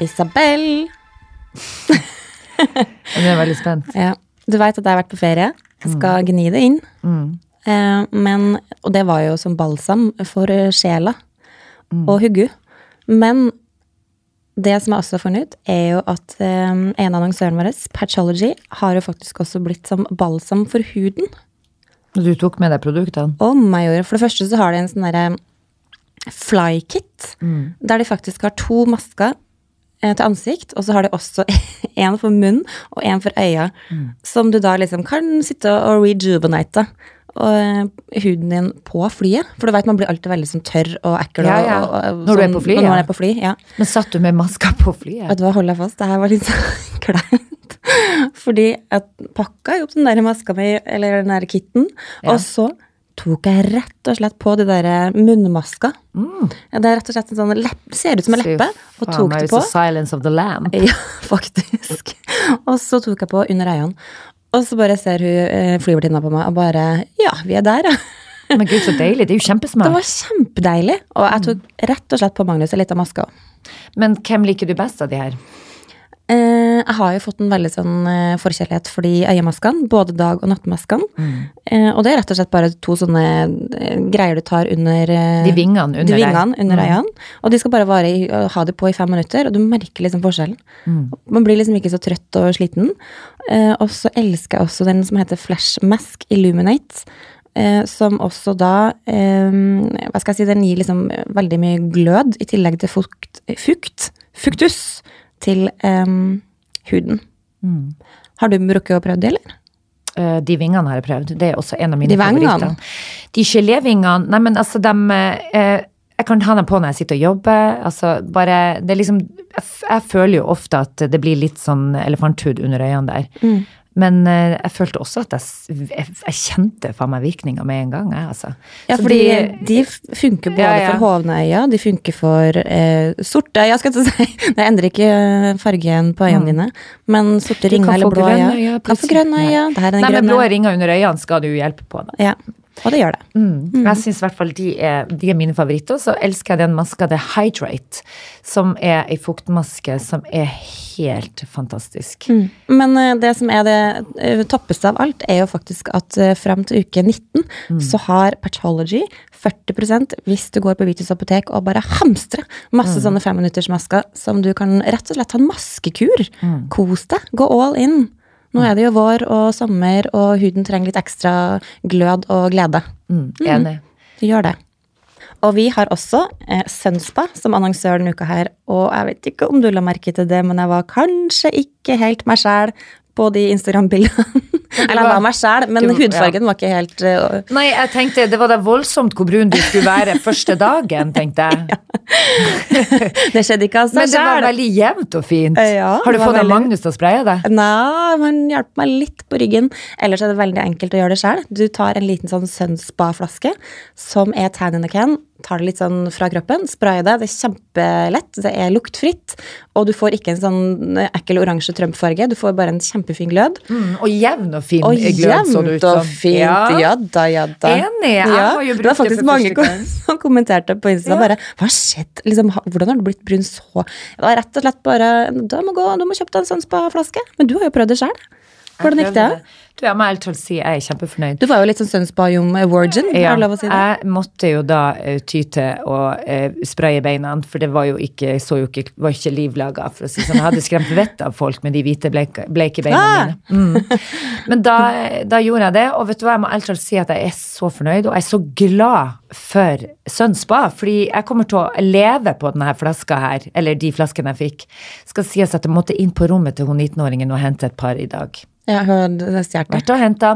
Isabel. Jeg er veldig spent. Ja. Du veit at jeg har vært på ferie. Skal gni det inn. Eh, men, og det var jo som balsam for sjela sjela og huggu. Men det som jeg også har funnet ut, er jo at eh, en av annonsørene våre, Patchology, har jo faktisk også blitt som balsam for huden. Du tok med deg produktene? Oh jeg gjorde. For det første så har de en sånn derre flykit, der de faktisk har to masker eh, til ansikt, og så har de også en for munn og en for øya, som du da liksom kan sitte og rejuvenate og, eh, huden din på flyet. For du vet man blir alltid veldig sånn tørr og ekkel. Ja, ja. Og, og, Når du er sånn- på fly, Når ja. man er på fly, ja. Men satt du med maska på flyet? Vet du hva, hold deg fast, det her var litt sånn kleint. Fordi jeg pakka jo opp den der maska mi, eller den der kitten, og så tok jeg rett og slett på de der munnmaska. Ja, Det er rett og slett en sånn lepp, ser ut som en leppe, og tok det på. Silence of the lamp. Ja, faktisk. Og så tok jeg på under øynene. Og så bare ser hun eh, flyvertinna på meg og bare Ja, vi er der, ja. Men gud, så deilig. Det er jo Det var kjempedeilig. Og jeg tok rett og slett på Magnus en liten maske òg. Men hvem liker du best av de her? Eh, jeg har jo fått en veldig sånn eh, forkjærlighet for de øyemaskene, både dag- og nattmaskene. Eh, og det er rett og slett bare to sånne greier du tar under De vingene under de vingene under Mm. øynene. Og de skal bare vare i, ha det på i fem minutter, og du merker liksom forskjellen. Man blir liksom ikke så trøtt og sliten. Eh, og så elsker jeg også den som heter Flash Mask Illuminate. Eh, som også da eh, Hva skal jeg si, den gir liksom veldig mye glød, i tillegg til fukt, fukt fuktus, til um, huden. Mm. Har du brukt og prøvd det, eller? Eh, De vingene har jeg prøvd. Det er også en av mine De favoritter. De gelévingene Nei, men altså, de eh, Jeg kan ha dem på når jeg sitter og jobber. Altså, bare Det er liksom jeg, jeg føler jo ofte at det blir litt sånn elefanthud under øynene der. Mm. Men eh, jeg følte også at jeg, jeg, jeg kjente faen meg virkninga med en gang, jeg, altså. Ja, for de- de, funker både Ja, ja. for hovne øyne, de funker for eh, sorte øyne, skal jeg si. Det endrer ikke eh, fargen på øynene dine, men sorte ringer eller blå øya. Kan få grønne er den Nei, men blå ringer under øynene skal du hjelpe på, da. Ja, og det gjør det. Mm. Jeg syns i hvert fall de er, de er mine favoritter. Så elsker jeg den maska, det er Hydrate, som er ei fuktmaske som er helt fantastisk. Mm. Men eh, det som er det eh, toppeste av alt, er jo faktisk at uh, fram til uke 19 Mm. så har Patology 40% hvis du går på Vitus apotek og bare hamstrer masse Mm. sånne femminuttersmasker som du kan rett og slett ha en maskekur. Mm. Kos deg. Gå all in. Nå er det jo vår og sommer, og huden trenger litt ekstra glød og glede. Mm. Enig. Du gjør det. Og vi har også eh, Sønspa som annonsør denne uka her, og jeg vet ikke om du la merke til det, men jeg var kanskje ikke helt meg sjæl på de Instagram-bildene. Eller jeg var meg sjæl, men Du- hudfargen var ikke helt uh, Nei, jeg tenkte det var da voldsomt hvor brun du skulle være første dagen, tenkte jeg. Det skjedde ikke av Men det var veldig jevnt og fint. Ja, Har du fått veldig- Magnus til å spraye deg? Nei, han hjelper meg litt på ryggen. Ellers er det veldig enkelt å gjøre det sjøl. Du tar en liten sånn Sunspa-flaske som er tan in the can. Tar det litt sånn fra kroppen, sprayer det. Det er kjempelett. Det er luktfritt. Og du får ikke en sånn ekkel oransje Trump-farge. Du får bare en kjempefin glød. Mm, og jevn og fin Og glød så det ut som. og fint. Ja da, ja da. Enig, jeg Ja, har jo brukt det for første gang. det var faktisk mange som kommenterte på Insta Ja. bare Hva har skjedd? Liksom, hvordan har du blitt brun så Det var rett og slett bare Du må gå, du må kjøpe deg en sånn spa-flaske. Men du har jo prøvd det sjøl. Hvordan gikk det? Du, jeg må helt til si jeg er kjempefornøyd. Du var jo litt sånn Sunspa-Jom virgin, Ja, si jeg måtte jo da uh, ty til å uh, spraye beina, for det var jo ikke, så jo ikke, var ikke livlaga, for å si sånn. Jeg hadde skremt vettet av folk med de hvite, bleike, bleike beina Ah! mine. Mm. Men da, da gjorde jeg det, og vet du hva, jeg må helt til si at jeg er så fornøyd, og jeg er så glad for Sunspa, fordi jeg kommer til å leve på denne flaska her, eller de flaskene jeg fikk. Skal sies at jeg måtte inn på rommet til hun 19-åringen og hente et par i dag. Ja, hun har stjålet det. Vært og henta.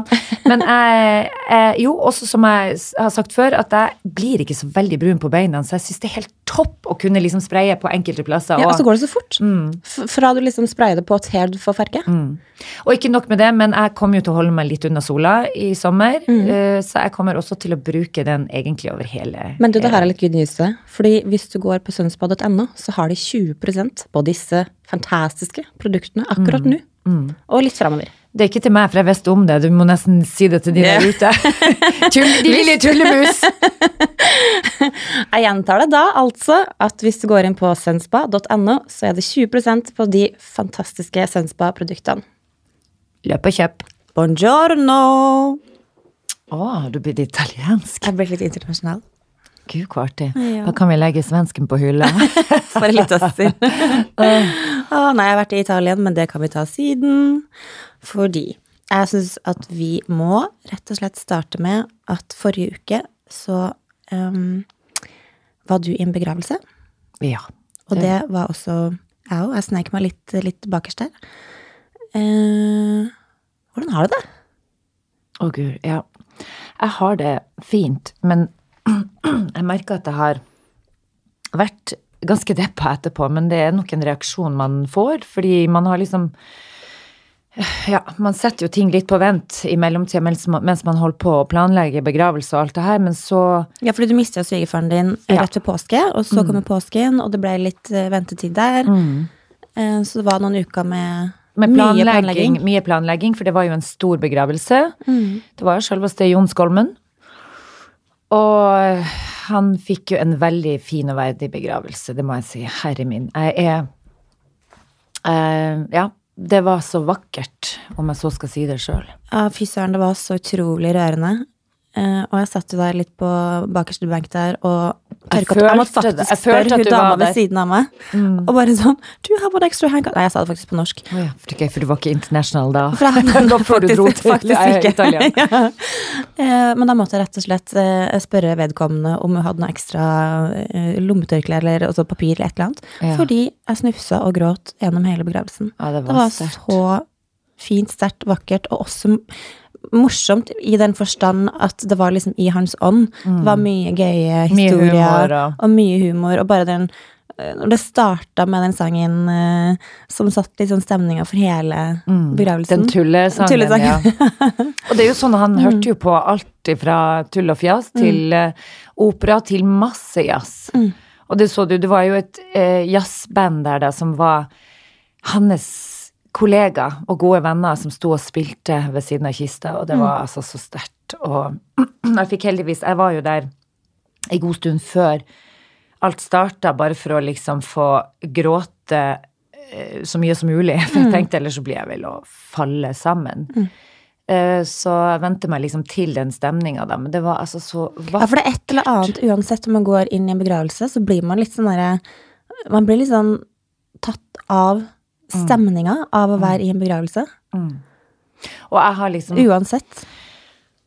Men jeg, jeg, jo, også som jeg har sagt før, at jeg blir ikke så veldig brun på beina, så jeg syns det er helt topp å kunne liksom spraye på enkelte plasser. Ja, og så går det så fort. Mm. Fra du liksom sprayer det på til du får farge. og ikke nok med det, men jeg kommer jo til å holde meg litt unna sola i sommer, Mm. eh, så jeg kommer også til å bruke den egentlig over hele Men du, det her er litt good news. Fordi hvis du går på sunspa.no, så har de 20% på disse fantastiske produktene akkurat nå. Og litt framover. Det er ikke til meg, for jeg visste om det. Du må nesten si det til de der ute. Tull, de lille tullemus! Jeg gjentar det da, altså, at hvis du går inn på sunspa.no, så er det 20% på de fantastiske Sunspa-produktene. Løp og kjøp. Buongiorno! Å, oh, du litt italiensk? Jeg ble litt internasjonal. Gud, hvor artig. Ja. Da kan vi legge svensken på hylla. For litt oss siden. Å, nei, jeg har vært i Italien, men det kan vi ta siden. Fordi jeg syns at vi må rett og slett starte med at forrige uke så um, var du i en begravelse. ja. Og det var også jeg òg. Jeg sneik meg litt, litt bakerst der. Uh, hvordan har du det? Å, gud. Ja. Jeg har det fint, men jeg merker at jeg har vært ganske deppa etterpå, men det er nok en reaksjon man får, fordi man har liksom ja, man setter jo ting litt på vent i mellomtida mens, man- holder på å planlegge begravelse og alt det her, men så Ja, fordi du mista svigerfaren din Ja. rett ved påske, og så kommer påsken, og det ble litt eh, ventetid der. Mm. så det var noen uker med, Med mye planlegging, planlegging. mye planlegging, for det var jo en stor begravelse. Mm. Det var jo selveste Jon Skolmen. Og han fikk jo en veldig fin og verdig begravelse, det må jeg si. Herre min. Jeg er uh, Ja, det var så vakkert, om jeg så skal si det sjøl. Ja, fy søren, det var så utrolig rørende. Eh, og jeg satt jo der litt på bakerste benk der og Jeg følte. Jeg måtte faktisk Jeg spørre hun dama ved. Mm. siden av meg. Og bare sånn Do you have an extra handcuff? Nei, jeg sa det faktisk på norsk. Oh, ja, for, ok, for du var ikke international da? For jeg- da før du dro til faktisk ikke. Ja. uh, Men da måtte jeg rett og slett uh, spørre vedkommende om hun hadde noe ekstra lommetørkle eller også papir eller et eller annet. Ja. Fordi jeg snufsa og gråt gjennom hele begravelsen. Ja, det Det var var så fint, sterkt, vakkert, og også morsomt i den forstand at det var liksom i hans ånd. Det var mye gøye historier Mye humor og- og mye humor, og bare den eh, når det starta med den sangen uh, som satt liksom sånn stemninga for hele begravelsen. Mm. Den tullesangen, Tullesangen. ja. Og det er jo sånn, han hørte jo på alt fra tull og fjas til eh, opera til masse jazz. Og det så du, det var jo et eh, jazzband der da som var hans kollega og gode venner som sto og spilte ved siden av kista, og det var altså så sterkt. Og jeg fikk heldigvis Jeg var jo der en god stund før alt starta, bare for å liksom få gråte eh, så mye som mulig. For jeg tenkte ellers så blir jeg vel å falle sammen. Mm. Så jeg vente meg liksom til den stemninga, da. Men det var altså så Ja, for det er et eller annet, uansett om man går inn i en begravelse, så blir man litt sånn derre Man blir litt sånn tatt av stemninga av å være i en begravelse. Og jeg har liksom Uansett.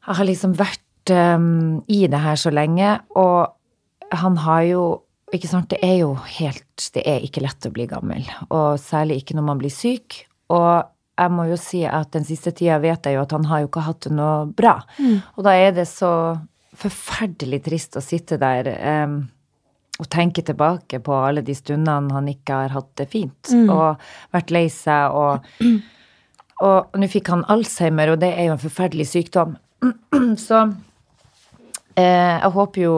Jeg har liksom vært um, i det her så lenge, og han har jo Ikke sant, det er jo helt Det er ikke lett å bli gammel, og særlig ikke når man blir syk. Og jeg må jo si at den siste tida vet jeg jo at han har jo ikke hatt det noe bra. Og da er det så forferdelig trist å sitte der um, og tenke tilbake på alle de stundene han ikke har hatt det fint, og vært lei seg og og nå fikk han Alzheimer, og det er jo en forferdelig sykdom. Så eh, jeg håper jo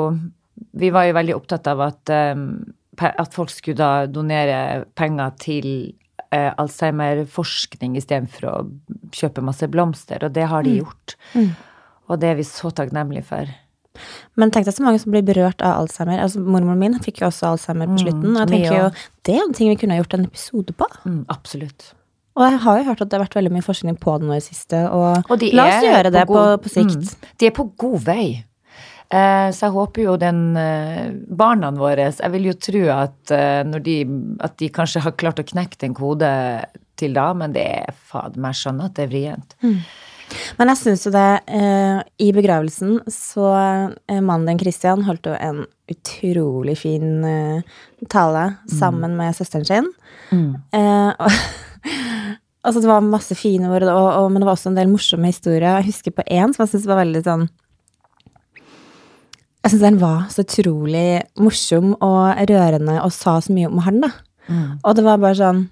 Vi var jo veldig opptatt av at, eh, at folk skulle da donere penger til eh, Alzheimer-forskning istedenfor å kjøpe masse blomster, og det har de gjort. Og det er vi så takknemlige for. Men tenk deg så mange som blir berørt av Alzheimer. Altså, Mormoren min fikk jo også Alzheimer på slutten. Og jeg tenker jo. Det er en ting vi kunne ha gjort en episode på. Mm, absolutt. Og jeg har jo hørt at det har vært veldig mye forskning på det nå i siste. Og, Og de la oss gjøre gjøre det på, på sikt. Mm, de er på god vei. Eh, så jeg håper jo den eh, barna våre Jeg vil jo tro at, eh, de, at de kanskje har klart å knekke en kode til da, men det er fader meg skjønner at det er vrient. Men jeg syns jo det eh, I begravelsen så eh, Mannen din, Christian, holdt jo en utrolig fin eh, tale sammen med søsteren sin. Eh, og, altså, det var masse fine ord, og, og, men det var også en del morsomme historier. Jeg husker på én som jeg syns var veldig sånn Jeg syns den var så utrolig morsom og rørende og sa så mye om han, da. Og det var bare sånn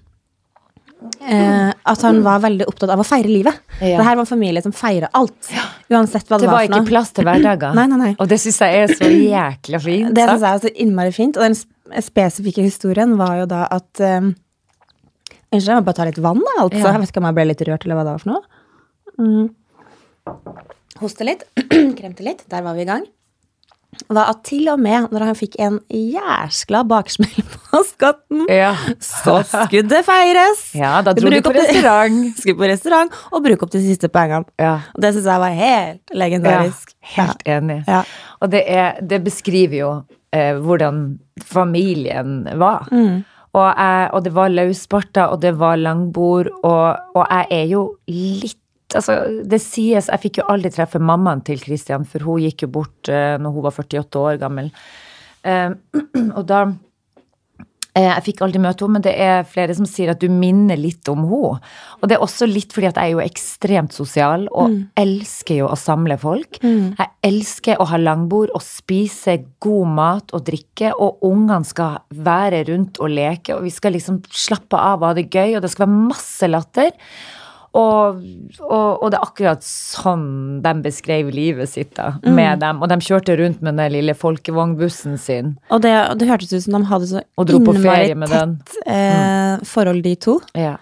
eh, At han var veldig opptatt av å feire livet. Ja. Det her var en familie som feira alt. Uansett hva det, Det var for ikke noe. plass til hverdager. Nei, nei, nei. Og det syns jeg er så jækla fint. Det syns jeg er så innmari fint. Og den spesifikke historien var jo da at um, Unnskyld, jeg må bare ta litt vann, da. Altså. Ja. Jeg vet ikke om jeg ble litt rørt, eller hva det var for noe. Mm. Hoste litt. Kremte litt. Der var vi i gang. Var at til og med når han fikk en jæskla baksmell på skatten, Ja. så skulle det feires! Ja, da dro Bruk du på restaurant. Skulle på restaurant og bruke opp de siste pengene. Ja. Og det syns jeg var helt legendarisk. Ja, helt enig. Ja. Og det, er, det beskriver jo eh, hvordan familien var. Mm. Og, jeg, og det var løsbarter, og det var langbord, og, og jeg er jo litt Altså, det sies Jeg fikk jo aldri treffe mammaen til Christian, for hun gikk jo bort uh, når hun var 48 år gammel. Uh, og da eh, Jeg fikk aldri møte henne, men det er flere som sier at du minner litt om henne. Og det er også litt fordi at jeg er jo ekstremt sosial, og elsker jo å samle folk. Jeg elsker å ha langbord og spise god mat og drikke, og ungene skal være rundt og leke, og vi skal liksom slappe av og ha det gøy, og det skal være masse latter. Og, og, og det er akkurat sånn de beskrev livet sitt da, med dem. Og de kjørte rundt med den lille folkevognbussen sin. Og det, det hørtes ut som de hadde så innmari ferie med den. tett eh, forhold, de to. Ja.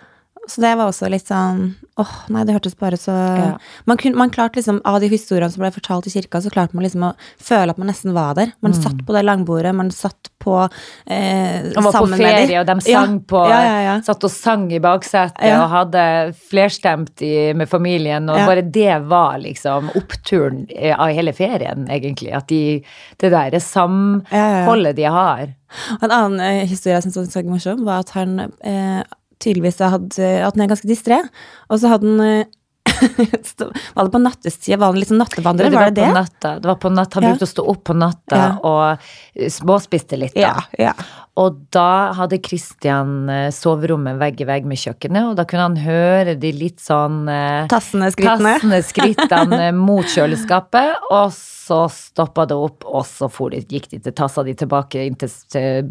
Så det var også litt sånn åh, nei, det hørtes bare så Ja. man, kunne, man klarte liksom, Av de historiene som ble fortalt i kirka, så klarte man liksom å føle at man nesten var der. Man satt på det langbordet, man satt på eh, Og var på ferie, og de sang ja. på Ja. Satt og sang i baksetet og hadde flerstemt i, med familien, og bare det var liksom oppturen eh, av hele ferien, egentlig. At de Det der det samholdet de har. En annen eh, historie jeg syntes var morsom, var at han eh, tydeligvis hadde At han er ganske distré. Og så hadde han eh, Var det på nattestid? Var han sånn nattevandrer? det var var det det? på natta. Det var på natta. Han Ja. brukte å stå opp på natta Ja. og eh, småspiste litt. Da. Ja, ja. Og da hadde Christian eh, soverommet vegg i vegg med kjøkkenet, og da kunne han høre de litt sånn eh, Tassende skrittene. tassende skrittene mot kjøleskapet, og så stoppa det opp, og så de, gikk de til tassa de tilbake inn til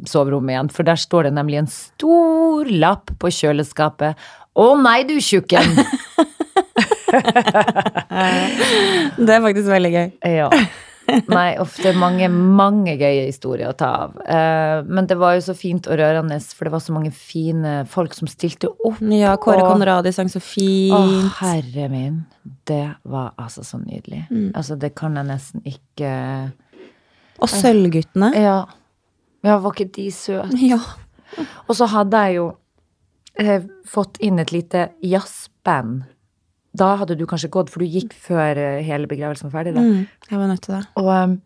soverommet igjen, for der står det nemlig en stor lapp på kjøleskapet. Å nei, du tjukken! Det er faktisk veldig gøy. Ja. Nei, uff, det er mange, mange gøye historier å ta av. Eh, men det var jo så fint og rørende, for det var så mange fine folk som stilte opp. Ja, Kåre og- Conradi sang så Å, herre min. Det var altså så nydelig. Altså, det kan jeg nesten ikke Og Sølvguttene. Ja. Ja, var ikke de søte? Ja. Og så hadde jeg jo eh, fått inn et lite jazzband. Da hadde du kanskje gått, for du gikk før eh, hele begravelsen var ferdig. da. Mm, jeg var nødt til det. Og um,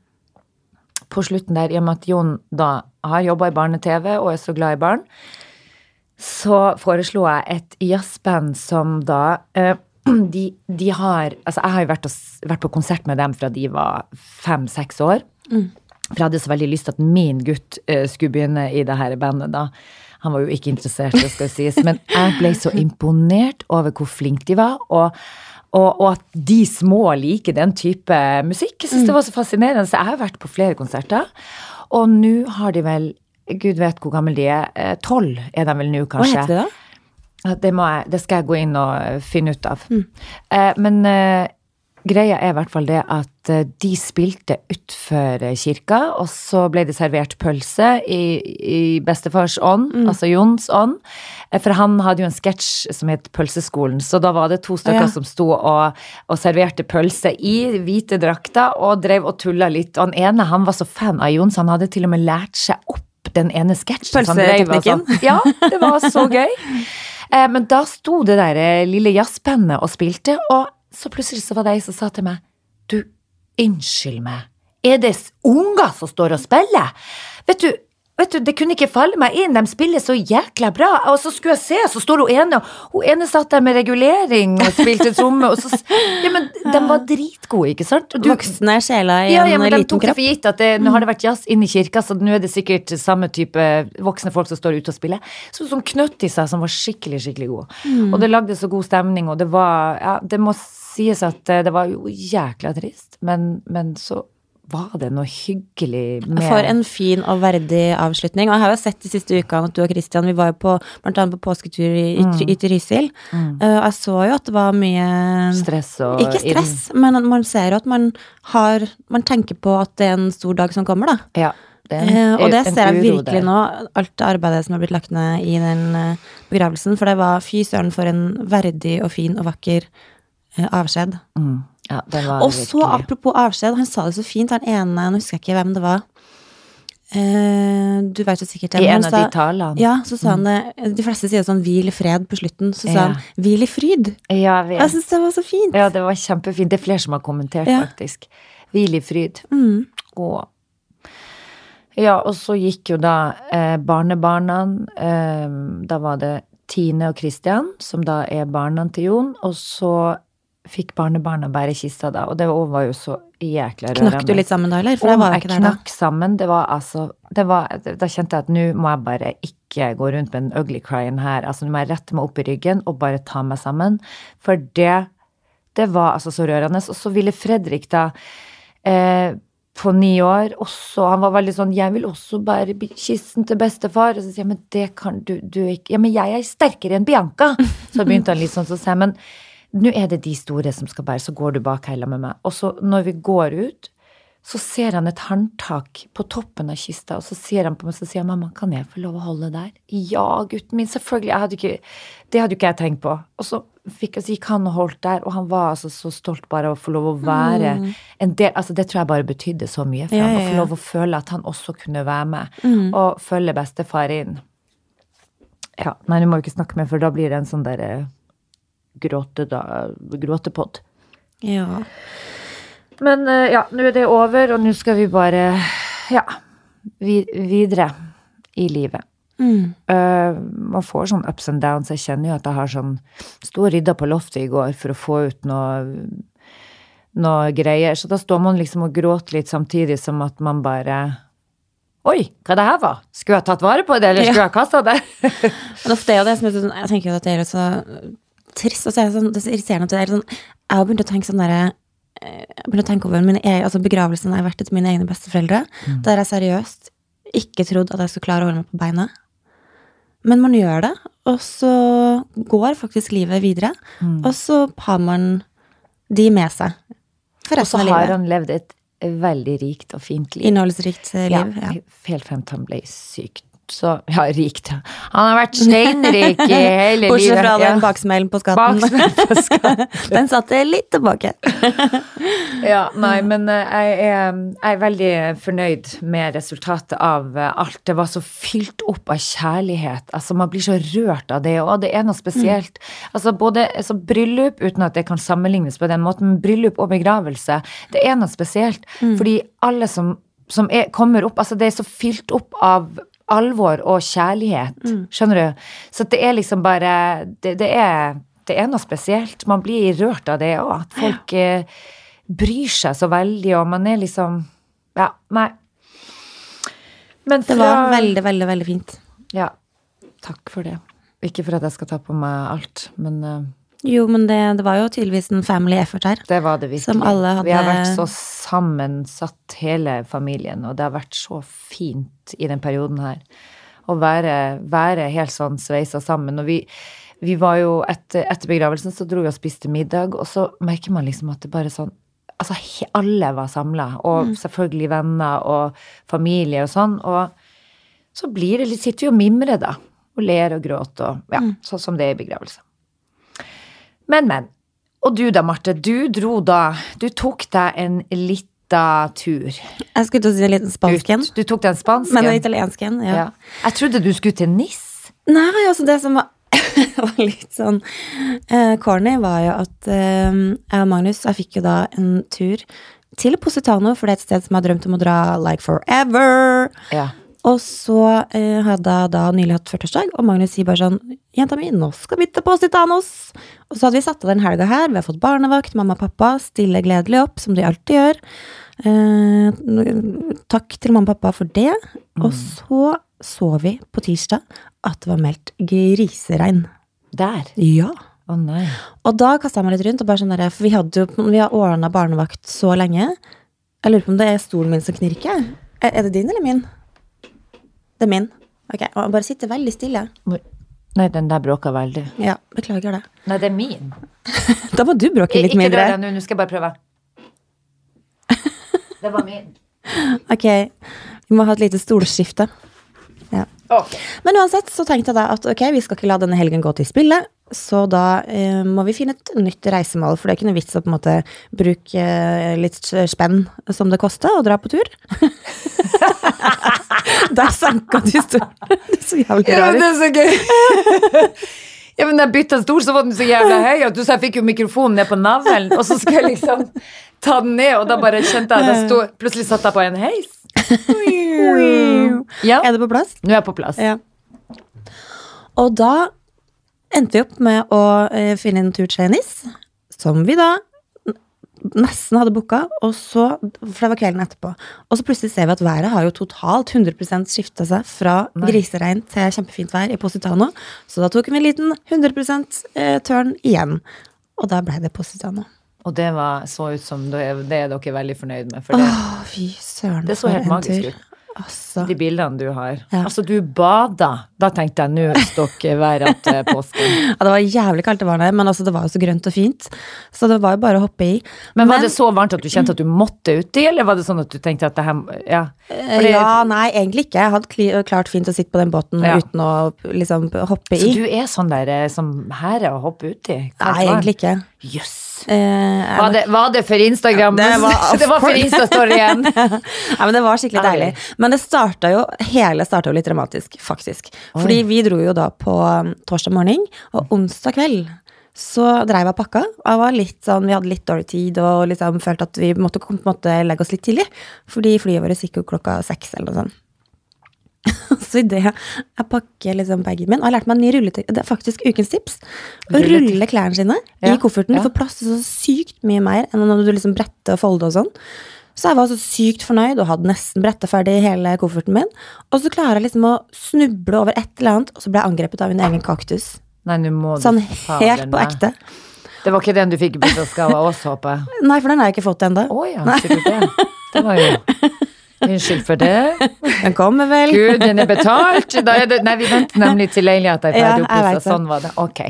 på slutten der, i og med at Jon da har jobba i barne-TV og er så glad i barn, så foreslo jeg et jazzband som da uh, de, de har Altså, jeg har jo vært, vært på konsert med dem fra de var fem-seks år. For jeg hadde så veldig lyst til at min gutt uh, skulle begynne i det her bandet da. Han var jo ikke interessert, det skal sies, men jeg ble så imponert over hvor flinke de var, og, og, og at de små liker den type musikk. Jeg synes det var så fascinerende. Så jeg har vært på flere konserter, og nå har de vel Gud vet hvor gammel de er. eh, Tolv er de vel nå, kanskje. Hva heter det da? Det, jeg, det skal jeg gå inn og finne ut av. Eh, men eh, greia er i hvert fall det at eh, de spilte utfor eh, kirka, og så ble det servert pølse i, i bestefars ånd, altså Jons ånd. Eh, For han hadde jo en sketsj som het Pølseskolen, så da var det to stykker Ja. som sto og, og serverte pølse i hvite drakter og drev og tulla litt. Og han ene han var så fan av Jons, han hadde til og med lært seg opp den ene sketsjen. så han drev og sånn. Pølseteknikken. Ja, det var så gøy. Men da sto det der lille jazzbandet og spilte, og så plutselig så var det ei som sa til meg Du, unnskyld meg, er det unger som står og spiller? Vet du, vet du, det kunne ikke falle meg inn, de spiller så jækla bra. Og så skulle jeg se, så står hun ene, og hun ene satt der med regulering og spilte tromme, og så Ja, men de var dritgode, ikke sant? Du- Voksne sjeler i ja, en ja, men de tok det for gitt at det, nå har det vært jazz inne i kirka, så nå er det sikkert samme type voksne folk som står ute og spiller. Så som knøtt i seg som var skikkelig, skikkelig god. Mm. Og det lagde så god stemning, og det var Ja, det må sies at eh, det var jo jækla trist, men, men så var det noe hyggelig med For en fin og verdig avslutning. Og jeg har jo sett de siste ukene at du og Christian, vi var jo på, annet på påsketur i, i, Mm. i Trysil. Eh, Og jeg så jo at det var mye stress og Ikke stress, men man ser jo at man har Man tenker på at det er en stor dag som kommer, da. Ja. Det en, Eh, og det ser jeg virkelig der. nå, alt det arbeidet som har blitt lagt ned i den eh, begravelsen. For det var fy søren for en verdig og fin og vakker avskjed. Mm. Ja, Og så, apropos avskjed, han sa det så fint, han ene, nå husker jeg ikke hvem det var. Uh, du vet jo sikkert det. I en av de talene. Ja, så sa han det De fleste sier sånn 'hvil i fred' på slutten. Så sa Ja. han 'hvil i fryd'. Ja, vi, Jeg syns det var så fint. ja, det var kjempefint. Det er flere som har kommentert, Ja. faktisk. Hvil i fryd. Mm. Og ja, og så gikk jo da eh, barnebarna eh, Da var det Tine og Christian, som da er barna til Jon, og så fikk barnebarna bære kista da, og det var jo så jækla rørende. Knakk du litt sammen da, eller? For Om var jeg ikke der knakk sammen, det var altså det var, Da kjente jeg at nå må jeg bare ikke gå rundt med den ugly cryen her. Altså nå må jeg rette meg opp i ryggen og bare ta meg sammen. For det, det var altså så rørende. Og så ville Fredrik da eh, på ni år også Han var veldig sånn 'Jeg vil også bære kisten til bestefar.' Og så sier jeg 'Men det kan du, du ikke.' 'Ja, men jeg er sterkere enn Bianca.' Så begynte han litt sånn, så sier jeg 'Men nå er det de store som skal bære, så går du bak heila med meg.' Og så når vi går ut, så ser han et håndtak på toppen av kista, og så sier han på meg, så sier han, 'Mamma, kan jeg få lov å holde der?' Ja, gutten min, selvfølgelig. Hadde ikke, det hadde jo ikke jeg tenkt på. Og så, fikk, så gikk han og holdt der, og han var altså så stolt bare av å få lov å være en del Altså, det tror jeg bare betydde så mye for Ja, ham, ja, å få lov å føle at han også kunne være med, og følge bestefar inn. Ja, nei, nå må vi ikke snakke mer, for da blir det en sånn derre gråte, da, gråtepod. Ja. Men eh, ja, nå er det over, og nå skal vi bare ja, vi, videre i livet. Mm. Uh, man får sånn ups and downs. Jeg kjenner jo at jeg har sånn Sto og rydda på loftet i går for å få ut noe, noe greier. Så da står man liksom og gråter litt samtidig som at man bare Oi, hva det her var? Skulle jeg tatt vare på det, eller skulle jeg kasta det? Ofte er det som sånn, jeg tenker at det er så trist, og så er det, sånn, det er irriterende at det er sånn, jeg har begynt å tenke sånn derre, eh, jeg begynte å tenke over mine altså begravelsen jeg har vært til mine egne besteforeldre, der jeg seriøst ikke trodde at jeg skulle klare å holde meg på beina. Men man gjør det, og så går faktisk livet videre, og så har man de med seg for Og så har han levd et veldig rikt og fint liv. Innholdsrikt eh, liv. Ja. Helt frem til han ble syk. Så ja, rikt. Han har vært steinrik i hele Bortsett livet. fra ja. den baksmellen på skatten. Baksmell på skatten. den satte litt tilbake. Ja, nei, men eh, jeg er, jeg er veldig fornøyd med resultatet av eh, alt. Det var så fylt opp av kjærlighet. Altså, man blir så rørt av det, og det er noe spesielt. Altså, både altså, bryllup, uten at det kan sammenlignes på den måten, men bryllup og begravelse, det er noe spesielt. Fordi alle som, som er, kommer opp, altså det er så fylt opp av alvor og kjærlighet. Skjønner du? Så det er liksom bare Det, det, er, det er noe spesielt. Man blir rørt av det òg. At folk eh, bryr seg så veldig, og man er liksom Ja, nei. Men Det var veldig, veldig, veldig fint. Ja. Takk for det. Ikke for at jeg skal ta på meg alt, men eh, Jo, men det, det var jo tydeligvis en family effort her. det var det virkelig. Som alle Vi har vært så sammensatt, hele familien, og det har vært så fint i den perioden her. Å være, være helt sånn sveisa sammen. Og vi, vi var jo etter, etter begravelsen så dro vi og spiste middag, og så merker man liksom at det bare sånn Altså, alle var samla, og selvfølgelig venner og familie og sånn. Og så blir det litt Sitter vi og mimrer, da. Og ler og gråter og Ja, sånn som det er i begravelse. Men, men. Og du da, Marte. Du dro da Du tok deg en lita tur Jeg skulle til å si en liten spansken. Du tok deg en spansken. men en italiensken, italiensk. Ja. Ja. Jeg trodde du skulle til NIS. Nei, altså det som var, var litt sånn uh, corny, var jo at uh, jeg og Magnus jeg fikk jo da en tur til Positano, for det er et sted som jeg har drømt om å dra like forever. Ja. Og så eh, hadde jeg da nylig hatt 40-årsdag, og Magnus sier bare sånn Jenta mi, nå skal vi til Positanos! Og så hadde vi satt av den helga her, vi har fått barnevakt, mamma og pappa stiller gledelig opp, som de alltid gjør. Eh, takk til mamma og pappa for det. Og så så vi på tirsdag at det var meldt griseregn. Der. Ja. Å nei. Og da kasta jeg meg litt rundt, og bare sånn der, for vi hadde jo vi har ordna barnevakt så lenge. Jeg lurer på om det er stolen min som knirker. Er, er det din eller min? Det er min. Ok, og Bare sitter veldig stille. Nei, den der bråka veldig. Ja, beklager det. Nei, det er min. Da må du bråke litt Ikke mindre. rør deg nå, nå skal jeg bare prøve. Det var min. Ok, vi må ha et lite stolskifte. Ja. Okay. Men uansett så tenkte jeg da at ok, vi skal ikke la denne helgen gå til spille. Så da eh, må vi finne et nytt reisemål, for det er ikke noe vits å på en måte bruke eh, litt spenn som det koster å dra på tur. Der sanka du stolen. Det er så jævlig Ja, rar. det er så gøy. ja, men da jeg bytta stol, så var den så jævla høy at du sa jeg fikk jo mikrofonen ned på navlen, og så skulle jeg liksom ta den ned, og da bare kjente jeg at jeg sto Plutselig satt jeg på en heis. Ja, Er det på plass? nå er jeg på plass. Ja. Og da endte vi opp med å eh, finne en tur til Nis, som vi da nesten hadde booka, og så, for det var kvelden etterpå. Og så plutselig ser vi at været har jo totalt 100% skifta seg fra Nei. griseregn til kjempefint vær i Positano. Så da tok vi en liten 100 eh, turn igjen. Og da ble det Positano. Og det var, så ut som det, det er dere veldig fornøyd med, for det, Åh, fy søren. det så helt magisk ut. Altså. De bildene du har. Ja. Altså, du bada. Da tenkte jeg nå stokker været til påsken. Ja, det var jævlig kaldt det var der, men altså, det var jo så grønt og fint. Så det var jo bare å hoppe i. Men var det så varmt at du kjente at du måtte uti, eller var det sånn at du tenkte at det her Ja. Fordi... Ja, nei, egentlig ikke. Jeg hadde klart fint å sitte på den båten Ja. uten å liksom hoppe i. Så du er sånn der som som herre å hoppe uti? Nei, egentlig ikke. Jøss. Eh, Var, det- var det for Instagram? Det var- det var for Insta-storyen. Nei, men det var skikkelig Deilig. Men det starta jo, hele starta jo litt dramatisk, faktisk. Fordi vi dro jo da på um, torsdag morgen, og onsdag kveld så dreiv jeg pakka. Jeg sånn, vi hadde litt dårlig tid og liksom følte at vi måtte, måtte legge oss litt tidlig. Fordi flyet vårt gikk jo klokka seks eller noe sånt. Så idet jeg pakker liksom bagen min Og jeg har lært meg en ny rulleteknikk. Det er faktisk ukens tips. Å rulle klærne sine Ja, i kofferten. ja. Du får plass til så sykt mye mer enn når du liksom bretter og folder og sånn. Så jeg var så sykt fornøyd og hadde nesten bretta ferdig hele kofferten min. Og så klarer jeg liksom å snuble over et eller annet, og så ble jeg angrepet av min egen kaktus. Nei, nå må du Sånn helt på ekte. Det var ikke den du fikk i bursdagsgave av oss, håper jeg. Nei, for den har jeg ikke fått ennå. Å ja, det? Det var jo Unnskyld for det. Den kommer vel. Gud, den er betalt! Er det, nei, vi venter nemlig til leiligheten er ferdig oppussa. Sånn var det. Ok.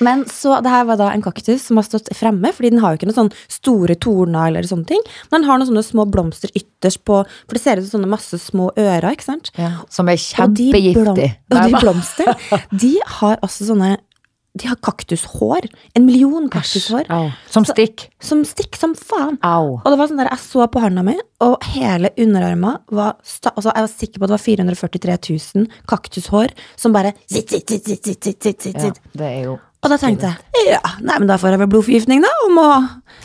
Men så, det her var da en kaktus som har stått fremme, fordi den har jo ikke noen sånne store torner eller sånne ting. Men den har noen sånne små blomster ytterst på, for det ser ut som sånne masse små ører, ikke sant? Ja, som er Og de blom- Og de blomster, de har også sånne de har kaktushår. En million kaktushår. Asch, som stikk? Så, som stikk, som faen. Au. Og det var sånn der, jeg så på hånda mi, og hele underarma var altså, Jeg var sikker på at det var 443 000 kaktushår som bare zitt, zitt, zitt, zitt, zitt, zitt, zitt. Ja, det er jo og da tenkte jeg ja, nei, men da får jeg vel blodforgiftning, da. Om å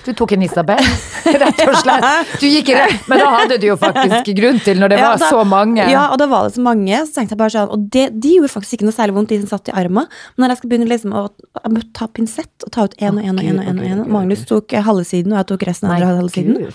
Du tok en Isabel, rett og slett. Du gikk rett, men da hadde du jo faktisk grunn til, når det Ja, var da- så mange. Ja, og da var det så mange, så tenkte jeg bare sånn Og det, de gjorde faktisk ikke noe særlig vondt, de som satt i armen. Men når jeg skal begynne liksom å måtte ta pinsett og ta ut én og én og én, og en, og en, Magnus tok halve siden, og jeg tok resten av andre halve siden.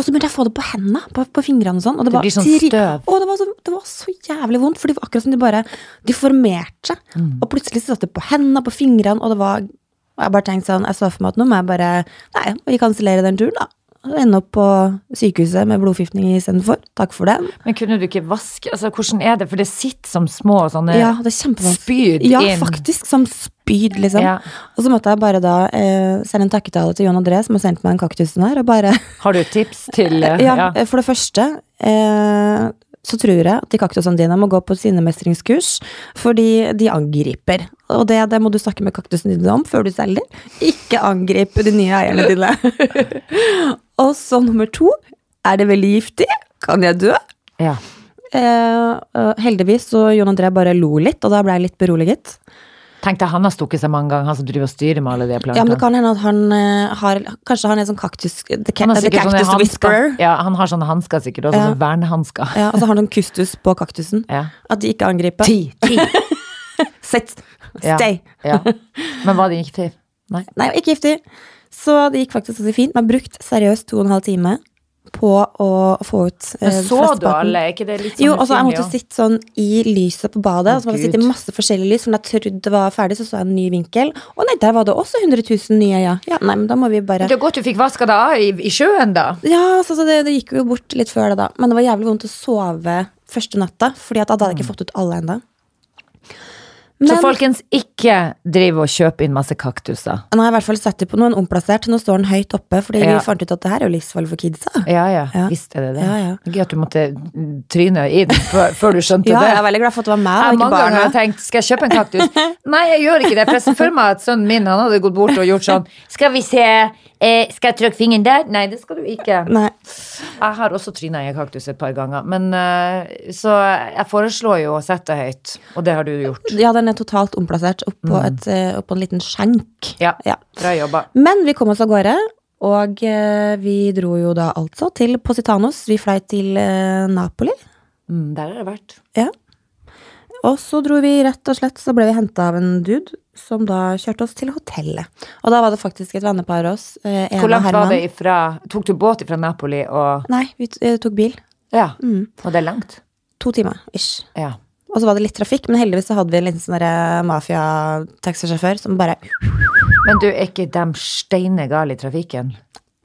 Og så begynte jeg å få det på hendene, på, på fingrene og sånn. Og det, Det blir sånn støv. Å, det var, så, det var så jævlig vondt, for det var akkurat som de bare De formerte seg. Mm. Og plutselig satt det på hendene, på fingrene, og det var Og jeg bare tenkte sånn, jeg så for meg at nå må jeg bare Nei, vi kansellerer den turen, da. Og Ende opp på sykehuset med blodforgiftning istedenfor. Takk for det. Men kunne du ikke vaske Altså, hvordan er det? For det sitter som små sånne Ja, det er spyd Ja, inn. faktisk. Som spyd, liksom. Ja. Og så måtte jeg bare da eh, sende en takketale til John André, som har sendt meg den kaktusen her, og bare Har du tips til eh, Ja, for det første eh, så tror jeg at de kaktusene dine må gå på sinnemestringskurs, fordi de angriper. Og det, det må du snakke med kaktusene dine om før du selger. Ikke angrip de nye eierne dine. og så nummer to, er det veldig giftig? Kan jeg dø? Ja. Eh, heldigvis så Jon André bare lo litt, og da ble jeg litt beroliget. Tenk deg, han har stukket seg mange ganger, han som driver og styrer med alle de plantene. Ja, men det kan hende at han eh, har Kanskje han er sånn kaktus The, ca the sikkert sånne whisperer. Ja, han har sånne hansker sikkert, og Ja. sånne vernehansker. Ja, og så har han sånn kustus på kaktusen. Ja. At de ikke angriper. Ti! Ti! Sitt! Stay! Ja. Men var det giftig? Nei. Nei, ikke giftig. Så det gikk faktisk ganske fint. Man har brukt seriøst to og en halv time på å få ut eh, så flesteparten. alle? Er ikke det litt sånn Jo, og så jeg måtte sitte sånn i lyset på badet. Og så måtte jeg sitte i masse forskjellige lys. For når jeg trodde det var ferdig, så så jeg en ny vinkel. Og nei, der var det også 100 000 nye, ja. Ja, nei, men da må vi bare Det er godt du fikk vaska deg av i, i sjøen, da. Ja, så, så det, det gikk jo bort litt før det, da. Men det var jævlig vondt å sove første natta, fordi at da hadde jeg ikke fått ut alle ennå. Så folkens, ikke driv og kjøp inn masse kaktuser. Han har i hvert fall satt det på noen omplassert. Nå står den høyt oppe, fordi Ja. vi fant ut at det her er jo livsfarlig for kidsa. Ja, ja, Ja. visst er det det. Ja, ja. Gøy at du måtte tryne i den før, du skjønte Ja, det. jeg er veldig glad for at det var meg og ikke ikke mange ganger har jeg barna. tenkt, skal jeg kjøpe en kaktus? Nei, jeg gjør ikke det, for jeg ser for meg at sønnen min han hadde gått bort og gjort sånn. Skal vi se, eh, skal jeg trykke fingeren der? Nei, det skal du ikke. Nei. Jeg har også tryna i en kaktus et par ganger, men eh, så jeg foreslår jo å sette høyt, og det har du gjort. Ja, den er totalt omplassert oppå Mm. et, eh, en liten skjenk. Ja, Ja. bra jobba. Men vi kom oss av gårde, og eh, vi dro jo da altså til Positanos. Vi fløy til eh, Napoli. Mm, der har det vært. Ja. Og så dro vi rett og slett, så ble vi henta av en dude som da kjørte oss til hotellet. Og da var det faktisk et vennepar av oss. eh, Hvor langt var det ifra Tok du båt fra Napoli og Nei, vi tok bil. Ja, Mm. og det er langt? To timer ish. Ja. Og så var det litt trafikk, men heldigvis så hadde vi en liten sånn mafia-taxisjåfør som bare Men du, er ikke dem steine gale i trafikken?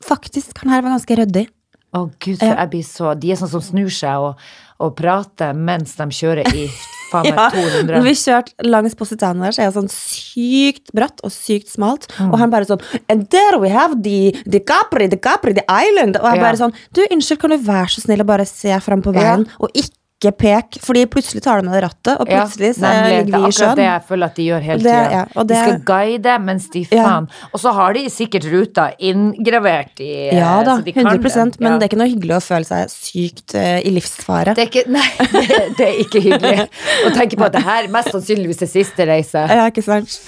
Faktisk, han her var ganske ryddig. Å gud, for Ja. jeg blir så De er sånn som snur seg og, og prater mens de kjører i faen meg Ja, 200. Når vi kjørte langs Positano der, så er det sånn sykt bratt og sykt smalt. Mm. Og han bare sånn And there we have the, the Capri, the Capri, the island. Og jeg Ja. bare sånn Du, unnskyld, kan du være så snill å bare se fram på veien, og ikke pek? Fordi plutselig tar de med det rattet, og Ja, plutselig så nemlig. ligger vi i sjøen. Det er akkurat det jeg føler at de gjør hele tida. ja, De skal guide mens de Ja. faen Og så har de sikkert ruta inngravert i Ja da, så de kan 100 men Ja. det er ikke noe hyggelig å føle seg sykt uh, i livsfare. Det er ikke, nei, det, det er ikke hyggelig å tenke på at det her mest sannsynligvis er siste reise. Ja, ikke sant?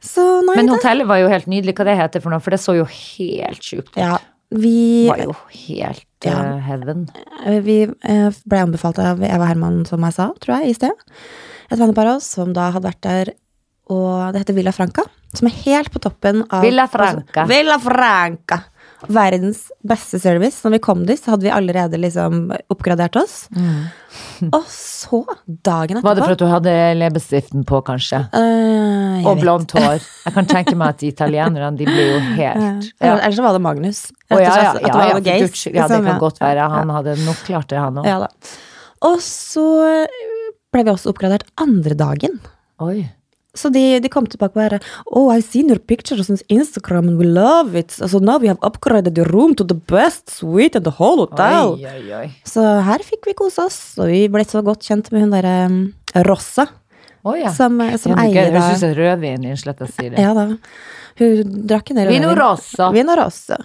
Så nei, Men hotellet var jo helt nydelig. Hva det heter for noe? For det så jo helt sjukt ut. ja, vi, var jo helt Ja. eh, heaven. vi eh, ble anbefalt av Eva Herman, som jeg sa, tror jeg, i sted. Et vennepar av oss som da hadde vært der, og det heter Villa Franca. Som er helt på toppen av Villa Franca. Villa Franca! Verdens beste service. Når vi kom dit, så hadde vi allerede liksom oppgradert oss. Og så, dagen etterpå Mm. Var det for at du hadde leppestiften på, kanskje? Eh, jeg Og blondt hår. Jeg kan tenke meg at italienerne, de blir jo helt Ja. Ellers så var det Magnus. Rett og ja, slett. ja, At det ja, var ja, gays, Guds ja, det liksom, kan godt være. Han hadde nok klart det, han òg. Ja. Og så ble vi også oppgradert andre dagen. Oi. Så de, de kom tilbake og bare Oh, I've seen your pictures on Instagram and we love it. So now we have upgraded the room to the best suite in the whole hotel. Oi, oi, oi. Så her fikk vi kose oss, og vi ble så godt kjent med hun derre um, Rossa, Oi, ja. som, som Ja, det eier da Hun syns rødvin, jeg sier det. Ja da. Hun drakk en del Vino rødvin. Rossa. Vino Rossa.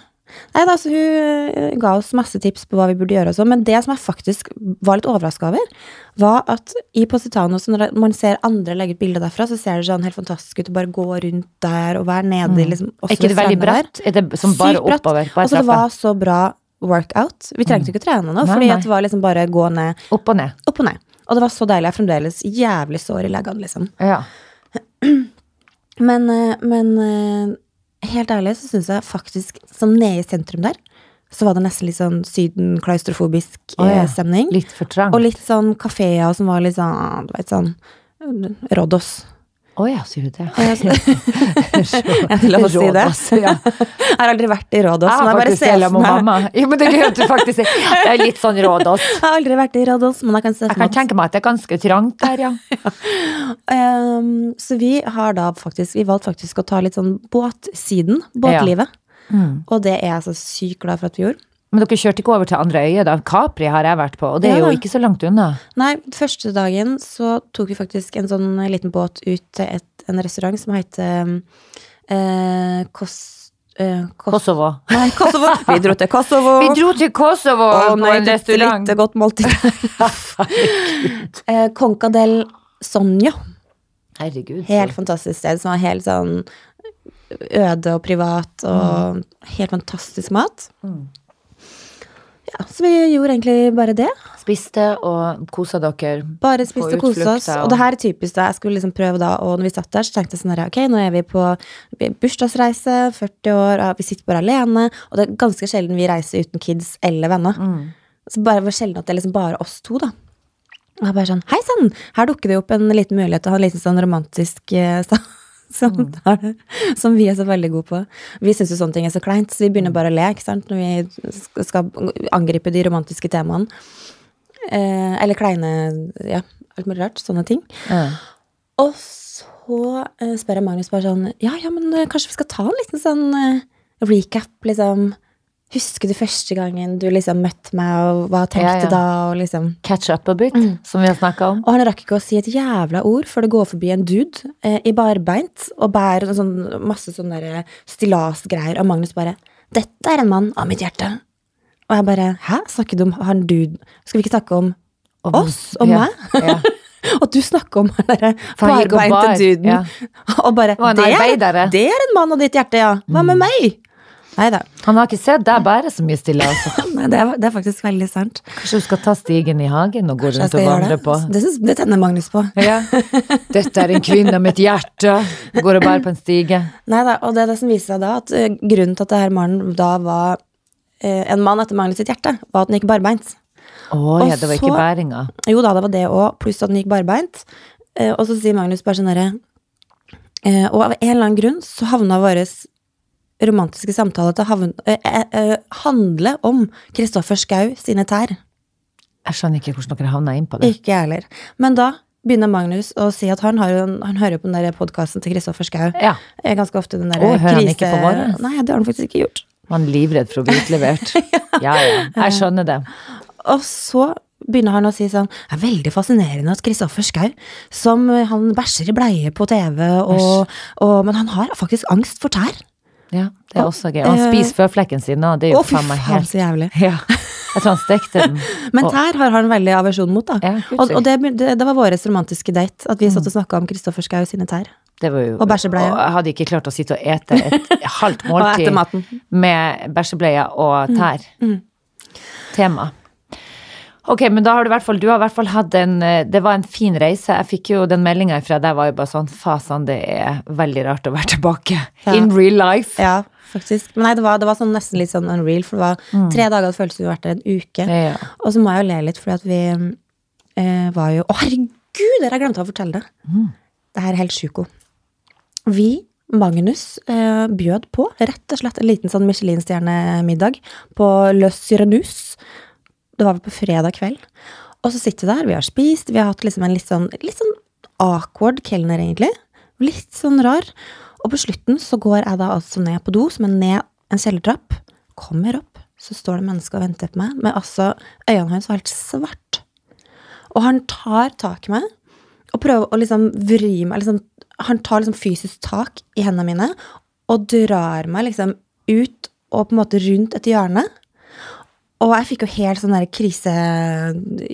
Nei, da, så hun eh, ga oss masse tips på hva vi burde gjøre og sånn, men det som jeg faktisk var litt overraska over, var at i Positano, når man ser andre legge ut bilde derfra, så ser det sånn helt fantastisk ut å bare gå rundt der og være nede liksom Mm. også Er ikke det veldig bratt? Er det som bare Sykt oppover? Bare Og så det var så bra workout. Vi trengte ikke å trene nå, fordi det var liksom bare gå ned, Opp og ned. opp og ned. Og det var så deilig. Jeg er fremdeles jævlig sår i leggene, liksom. Ja. Men, eh, men eh, helt ærlig så syns jeg faktisk sånn nede i sentrum der, så var det nesten litt sånn syden-klaustrofobisk oh, ja. eh, stemning. Litt for trang. Og litt sånn kafeer som var litt sånn, du vet sånn Rådås. Å ja, sier du det? jeg det lov å si det? Ja. Jeg har aldri vært i Rådås, Jeg har jeg bare faktisk med mamma. Men det er du faktisk Det er litt sånn Rådås. Jeg har aldri vært i Rådås, men jeg kan se Jeg kan tenke meg at det er ganske trangt der, ja. um, Så vi har da faktisk Vi valgte faktisk å ta litt sånn båtsiden, båtlivet. Mm. Og det er jeg så sykt glad for at vi gjorde. Men dere kjørte ikke over til andre øyer, da? Capri har jeg vært på, og det er Ja. jo ikke så langt unna. Nei, første dagen så tok vi faktisk en sånn liten båt ut til et, en restaurant som heter eh, Kos... Eh, Kos Kosovo. Nei, Kosovo! Vi dro til Kosovo. Vi dro til Kosovo og på en restaurant. Litt godt måltid. eh, Conca del Sonja. Herregud. Helt fantastisk sted som var helt sånn øde og privat, og helt fantastisk mat. Mm. Ja, så vi gjorde egentlig bare det. Spiste og kosa dere. Bare spiste og kosa oss. og- det her er typisk da jeg skulle liksom prøve da, og når vi satt der, så tenkte jeg sånn her, ok, nå er vi på bursdagsreise, 40 år, vi sitter bare alene, og det er ganske sjelden vi reiser uten kids eller venner. Mm. Så bare var sjelden at det er liksom bare oss to, da. Og jeg bare sånn, hei sann, her dukker det opp en liten mulighet til å ha en liten sånn romantisk eh, samtale, som vi er så veldig gode på. Vi syns jo sånne ting er så kleint, så vi begynner bare å le, sant, når vi skal angripe de romantiske temaene. Eh, eller kleine, ja, alt mulig rart, sånne ting. Mm. Og så så eh, spør jeg Magnus bare sånn Ja, ja, men eh, kanskje vi skal ta en liten sånn eh, recap, liksom. Husker du første gangen du liksom møtte meg, og hva tenkte Ja, ja. da, og liksom Catch up a bit, Mm. som vi har snakka om. Og han rakk ikke å si et jævla ord før det går forbi en dude eh, i barbeint og bærer sånn, masse sånne der stillasgreier, og Magnus bare 'Dette er en mann av mitt hjerte'. Og jeg bare 'Hæ? Snakker du om han dude? Skal vi ikke snakke om om oss Om ja, meg?' Ja. Og du snakker om han derre og barbeinte bar, duden. ja. Og bare det er, det er en mann av ditt hjerte, ja. Hva Mm. med meg? Nei da. Han har ikke sett deg bære så mye stille, altså. Nei, det, er, det er faktisk veldig sant. Kanskje du skal ta stigen i hagen og gå rundt og vandre på? Det, synes- det tenner Magnus på. Ja. Dette er en kvinne med et hjerte. Går og bærer på en stige. Nei da, og det er det som viser seg da, at eh, grunnen til at det her mannen da var eh, en mann etter Magnus sitt hjerte, var at den gikk barbeint. Å ja, det var så- ikke bæringa. Jo da, det var det òg, pluss at den gikk barbeint. Eh, og så sier Magnus bare sånn herre eh, Og av en eller annen grunn så havna vår romantiske samtale til å havne, eh, eh, eh, handle om Kristoffer Schau sine tær. Jeg skjønner ikke hvordan dere havna inn på det. Ikke jeg heller. Men da begynner Magnus å si at han, har en, han hører på den der podkasten til Kristoffer Schau. Ja, Ganske ofte den der Å, hører han ikke på våre? Nei, det har han faktisk ikke gjort. Man er livredd for å bli utlevert. Ja ja, jeg skjønner det. Og så begynner han å si sånn Det er veldig fascinerende at Kristoffer Schau, som han bæsjer i bleie på TV, og, og, men han har faktisk angst for tær. Ja, det er også gøy. Og han spiser spiser føflekken sin, og det er jo fy faen meg faen, helt så jævlig. Ja. Jeg tror han stekte den. Men tær har han veldig aversjon mot, da. Ja, og og det, det, det var vår romantiske date, at vi satt og snakka om Kristoffer Schau sine tær. Det var jo, Og bæsjebleie. Og jeg hadde ikke klart å sitte og ete et halvt måltid med bæsjebleie og tær. Tema. Ok, men da har du i hvert fall, du har i hvert fall hatt en eh, Det var en fin reise. Jeg fikk jo den meldinga fra deg, var jo bare sånn Fasan, det er veldig rart å være tilbake. Ja. In real life. Ja, faktisk. Men nei, det var, det var sånn, nesten litt sånn unreal, for det var tre dager, det føltes som vi har vært der en uke. Ja. Og så må jeg jo le litt, fordi at vi eh, var jo Å, herregud, dere har glemt å fortelle det! Det her er helt sjuko. Vi, Magnus, eh, bjød på rett og slett en liten sånn Michelin-stjernemiddag på Le Syrenus. Det var vel på fredag kveld. Og så sitter vi der, vi har spist, vi har hatt liksom en litt sånn, litt sånn awkward kelner, egentlig. Litt sånn rar. Og på slutten så går jeg da altså ned på do, som er ned en kjellertrapp. Kommer opp, så står det mennesker og venter på meg, med altså øynene hans var helt svart. Og han tar tak i meg og prøver å liksom vri meg liksom, Han tar liksom fysisk tak i hendene mine og drar meg liksom ut og på en måte rundt et hjørne. Og jeg fikk jo helt sånn der krise...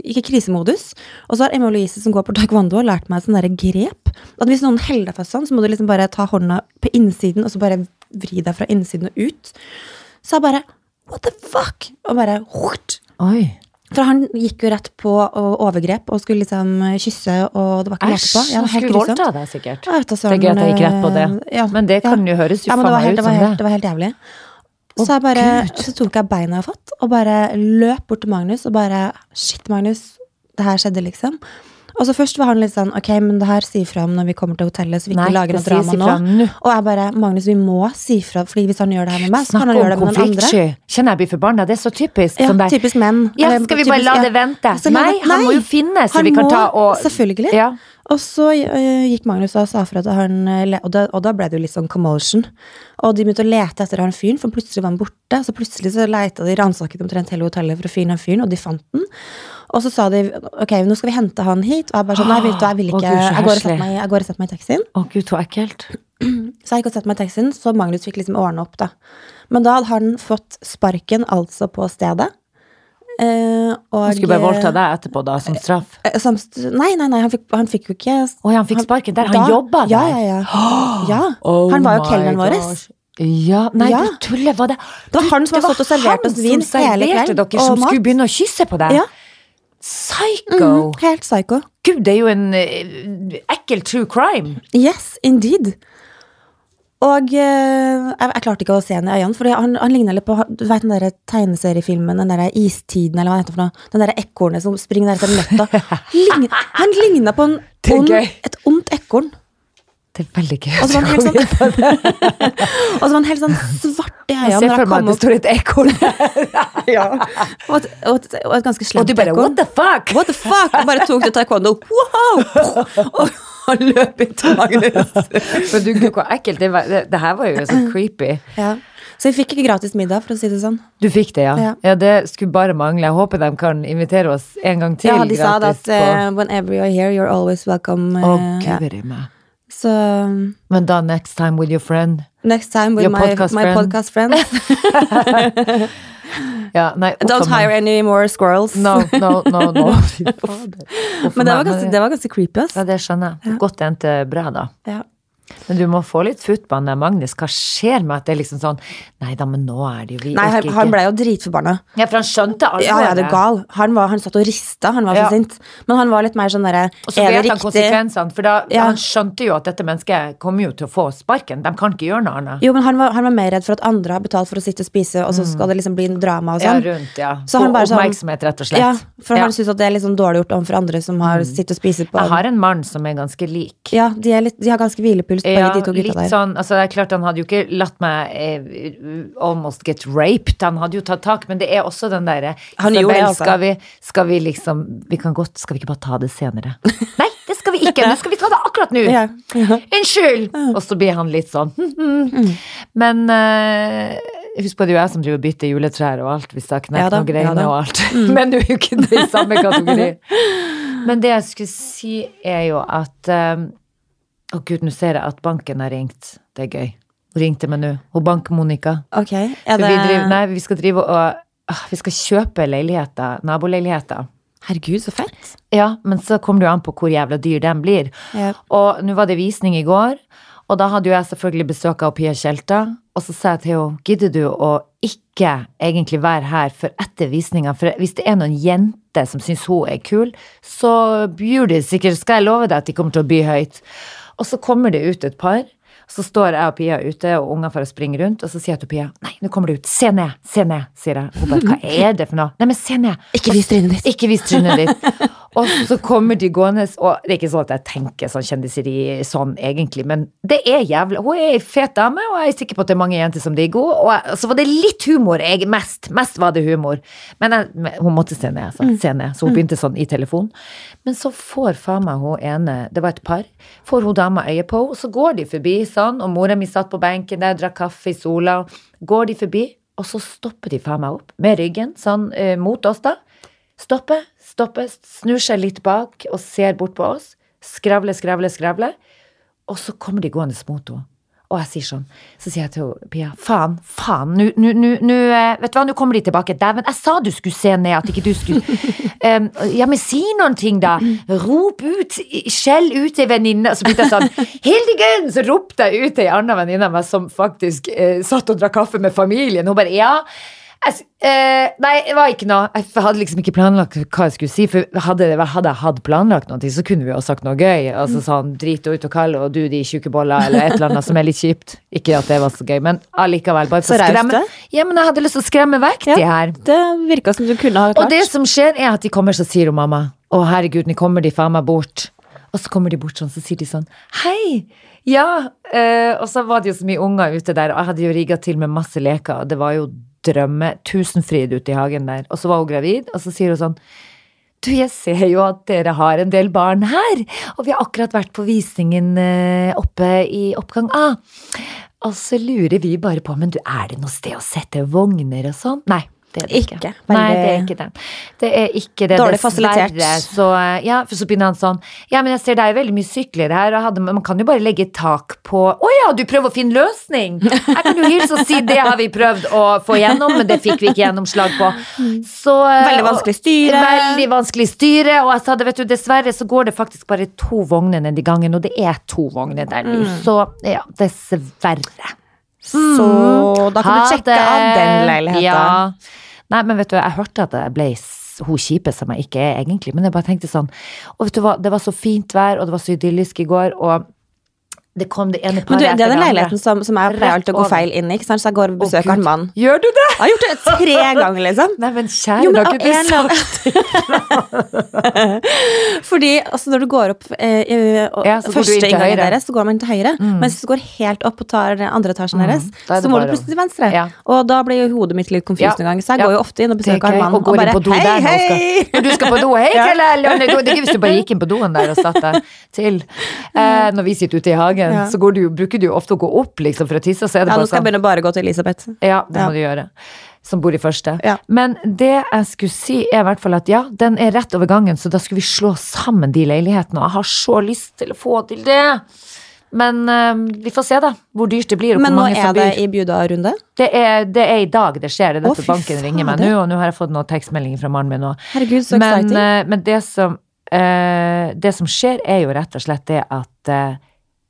Ikke krisemodus. Og så har Emma Louise, som går på taekwondo, lært meg sånn der grep. At hvis noen holder deg fast sånn, så må du liksom bare ta hånda på innsiden, og så bare vri deg fra innsiden og ut. Så jeg bare What the fuck? Og bare hurt. Oi. For han gikk jo rett på overgrep og skulle liksom kysse, og det var ikke måte på. Ja, han skulle voldta deg sikkert. Ja, Det er gøy at jeg gikk rett på det. eh, ja, Men det ja. kan jo høres jo Ja, men faen det var, meg helt, ut det, var som helt, det. det var helt jævlig. Så, jeg bare, Gud. så tok jeg beina fatt og bare løp bort til Magnus og bare Shit, Magnus, det her skjedde, liksom. Og så først var han litt sånn Ok, men det her sier fra om når vi kommer til hotellet, så vi ikke Nei, lager noe drama si nå. nå. Og jeg bare Magnus, vi må si fra, Fordi hvis han gjør det her med meg, så kan han gjøre det med noen andre. Kjenner jeg blir forbanna. Det er så typisk. Ja, der, typisk menn. Ja, skal vi bare la det vente? Ja. Nei, han må jo finne, så vi kan må- ta og Selvfølgelig. Ja. Og så øh, gikk Magnus og sa fra til han øh, og da, og da ble det jo litt sånn commotion. Og de begynte å lete etter han fyren, for plutselig var han borte. Så plutselig så leita de, ransaket omtrent hele hotellet for å finne han fyren, og de fant den. Og så sa de ok, nå skal vi hente han hit. Og jeg bare sånn, nei, vet du, jeg vil ikke. Jeg går og setter meg, jeg går og setter meg i taxien. Å gud, så ekkelt. Så jeg gikk og satte meg i taxien, så Magnus fikk liksom ordne opp, da. Men da hadde han fått sparken altså på stedet. Eh, og, Han skulle bare voldta deg etterpå, da, som straff. eh, samst- Nei, nei, nei, han fikk, han fikk jo ikke Å ja, han fikk sparken der. Han jobba der. Ja, ja, ja. ja. Oh han var jo kelneren vår. Ja, Nei, Ja. du tuller. Var det Det var han som har stått og servert oss vin hele kvelden, dere og som mat. skulle begynne å kysse på deg. Ja. Psycho! Mm, helt psycho. Gud, det er jo en eh, ekkel true crime. Yes, indeed. Og eh, jeg, jeg klarte ikke å se henne i øynene, for han, han ligner litt på Du vet den der tegneseriefilmen, den der Istiden, eller hva det heter for noe? Den der ekornet som springer etter nøtta. Han ligna på en Det ond, et ondt ekorn. Det er veldig gøy. Og så var han helt sånn, og så var han helt sånn svart i Jeg ser for meg at det står et ekorn. Ja. Og, et, og, et, og et ganske Og du bare what the fuck? What the fuck? Og bare tok til taekwondo. Wow! Og, Han løp ut til Magnus. Men du, gud, hvor ekkelt. Det, var, det, det her var jo så creepy. ja. Så vi fikk ikke gratis middag, for å si det sånn. Du fikk det, ja? Ja. Ja, det skulle bare mangle. Jeg håper de kan invitere oss en gang til Ja, de sa det at uh, whenever you're here, you're always welcome. Uh, oh, ja. meg. Så Men da next time with your friend? next time with Your my, podcast my friend. podcast friend. Ja, nei, Don't hire any more squirrels. No, no, no, no. Fy fader. Men det var ganske, det var ganske creepy, ass. Ja, det skjønner jeg. Godt det endte bra, da. Ja. Men du må få litt futt på han der Magnus. Hva skjer med at det er liksom sånn Nei da, men nå er det jo vi Nei, han, han ikke. ble jo dritforbanna. Ja, for han skjønte alvoret. Ja, ja, det er gal. Han, var, han satt og rista, han var Ja. så sint. Men han var litt mer sånn derre Og så det vet han konsekvensene, for da, Ja. han skjønte jo at dette mennesket kommer jo til å få sparken. De kan ikke gjøre noe annet. Jo, men han var, han var mer redd for at andre har betalt for å sitte og spise, og så skal det liksom bli en drama og sånn. Ja, rundt, ja. Så han bare sånn- oppmerksomhet, rett og slett. Ja, for Ja. Mm. han syns at det er litt sånn dårlig gjort overfor andre som har sittet og spist på Jeg har en mann som er ganske lik. Ja, de, er litt, de har ganske hvilepuls, Ja, de to gutta der. sånn, altså det er klart Han hadde jo ikke latt meg eh, almost get raped. Han hadde jo tatt tak, men det er også den derre Isabel, skal vi, skal vi liksom Vi kan godt Skal vi ikke bare ta det senere? Nei, det skal vi ikke! Nå skal vi ta det akkurat nå! Ja. Unnskyld! Og så blir han litt sånn Men eh, husk på det er jo jeg som driver og bytter juletrær og alt, hvis Ja da, noen. Mm. og alt. Men du er jo ikke i samme kategori. Men det jeg skulle si, er jo at eh, Å gud, nå ser jeg at banken har ringt. Det er gøy. Hun ringte meg nå. Hun Bank-Monica. Ok, er det vi, driver, nei, vi skal drive og ah, Vi skal kjøpe leiligheter, naboleiligheter. Herregud, så fett. Ja, men så kommer det jo an på hvor jævla dyr den blir. Yep. Og nå var det visning i går, og da hadde jo jeg selvfølgelig besøk av Pia Tjelta. Og så sa jeg til henne, gidder du å ikke egentlig være her for etter visninga? For hvis det er noen jenter som syns hun er kul, så byr de sikkert, skal jeg love deg at de kommer til å by høyt. Og så kommer det ut et par. Så står jeg og Pia ute, og ungene får springe rundt, og så sier jeg til Pia nei, nå kommer det ut, se ned, se ned, sier jeg. Hun bare, hva er det for noe? Nei, men se ned. Ikke vis trynet ditt. Ikke vis trynet ditt. Og så kommer de gående, og det er ikke sånn at jeg tenker sånn kjendiseri sånn egentlig, men det er jævlig. Hun er ei fet dame, og jeg er sikker på at det er mange jenter som digger henne. Og jeg- så var det litt humor, jeg, mest. Mest var det humor. Men, jeg, hun måtte se ned, så, se ned, så hun begynte sånn i telefonen. Men så får faen meg hun ene, det var et par, får hun dama øye på henne, og så går de forbi sånn, og mora mi satt på benken der, drakk kaffe i sola, går de forbi, og så stopper de faen meg opp, med ryggen, sånn eh, mot oss da. Stopper, stopper, snur seg litt bak og ser bort på oss. Skravler, skravler, skravler. Og så kommer de gående mot henne. Og jeg sier sånn, så sier jeg til Pia, faen, faen, nå, eh, vet du hva, nå kommer de tilbake. Dæven, jeg sa du skulle se ned, at ikke du skulle um, Ja, men si noen ting, da. Rop ut, skjell ut til venninne. Og så begynte jeg sånn, Hildegunn! Så ropte jeg ut til ei anna venninne av meg som faktisk eh, satt og drakk kaffe med familien. Hun bare, ja. Jeg, eh, nei, det var ikke noe. Jeg hadde liksom ikke planlagt hva jeg skulle si. For hadde, hadde jeg hatt planlagt noe, så kunne vi jo sagt noe gøy. Altså sånn drit ut og kall og du de tjukke boller, eller et eller annet som er litt kjipt. Ikke at det var så gøy, men allikevel. Bare for å skremme. Ja, men jeg hadde lyst til å skremme vekk de her. Det virka som du kunne ha Og klart. det som skjer, er at de kommer, så sier hun mamma Å, herregud, nå kommer de faen meg bort. Og så kommer de bort sånn, så sier de sånn Hei! Ja! Eh, og så var det jo så mye unger ute der, og jeg hadde jo rigga til med masse leker, og det var jo drømme Tusenfryd ute i hagen der. Og så var hun gravid, og så sier hun sånn du, jeg ser jo at dere har en del barn her, og vi har akkurat vært på visningen eh, oppe i oppgang A. Og så lurer vi bare på, men du, er det noe sted å sette vogner og sånn? Nei, det er det ikke. Ikke. Nei, det er ikke det. Det er ikke det, Dårlig fasilitert. Så, eh, ja, for så begynner han sånn, ja, men jeg ser er veldig mye sykler her, og hadde, man kan jo bare legge tak på, å ja, du prøver å finne løsning! Jeg kan jo hilse og si, det har vi prøvd å få gjennom, men det fikk vi ikke gjennomslag på. Så, eh, Veldig vanskelig styre. Veldig vanskelig styre, og jeg sa det, vet du, dessverre så går det faktisk bare to vogner ned i gangen, og det er to vogner der nå, så ja, dessverre. Så da kan Ha du sjekke det. av den leiligheten. Ja. Nei, men vet du, jeg hørte at jeg ble hun kjipe som jeg ikke er egentlig, men jeg bare tenkte sånn Og vet du hva, det var så fint vær, og det var så idyllisk i går, og Det kom det ene paret etter det er den leiligheten som, som jeg pleier alltid å gå feil inn i, ikke sant? så jeg går og besøker besøker en mann. Gjør du det? Jeg har gjort det tre ganger, liksom. Nei, men kjære, Jo, men da en du sagt Fordi altså, når du går opp eh, og Ja, første inngangen deres, så går man til høyre. Mens hvis du går helt opp og tar andre etasjen deres, Mm. er så må du plutselig til venstre. Ja. Og da blir jo hodet mitt litt confused Ja. noen ganger, så jeg går jo ofte inn og er besøker en mann og do hei, hei! Når du skal på do, hei. Kjell Ellen! Det er ikke hvis du bare gikk inn på doen der og satt deg til. Eh, når vi sitter ute i hagen, Ja. så går du, bruker du jo ofte å gå opp liksom, for å tisse, Ja, nå skal sånn. jeg begynne bare å gå til Elisabeth. Ja, det må du gjøre. Som bor i første. Men det jeg skulle si, er i hvert fall at ja, den er rett over gangen, så da skulle vi slå sammen de leilighetene, og jeg har så lyst til å få til det. Men eh, vi får se, da, hvor dyrt det blir, og Men hvor nå er som det byr. i Buda-runde. Det det er i dag det skjer. Det er derfor banken ringer meg nå, og nå har jeg fått noen tekstmeldinger fra mannen min òg. Men, eh, men det, som, eh, det som skjer, er jo rett og slett det at eh,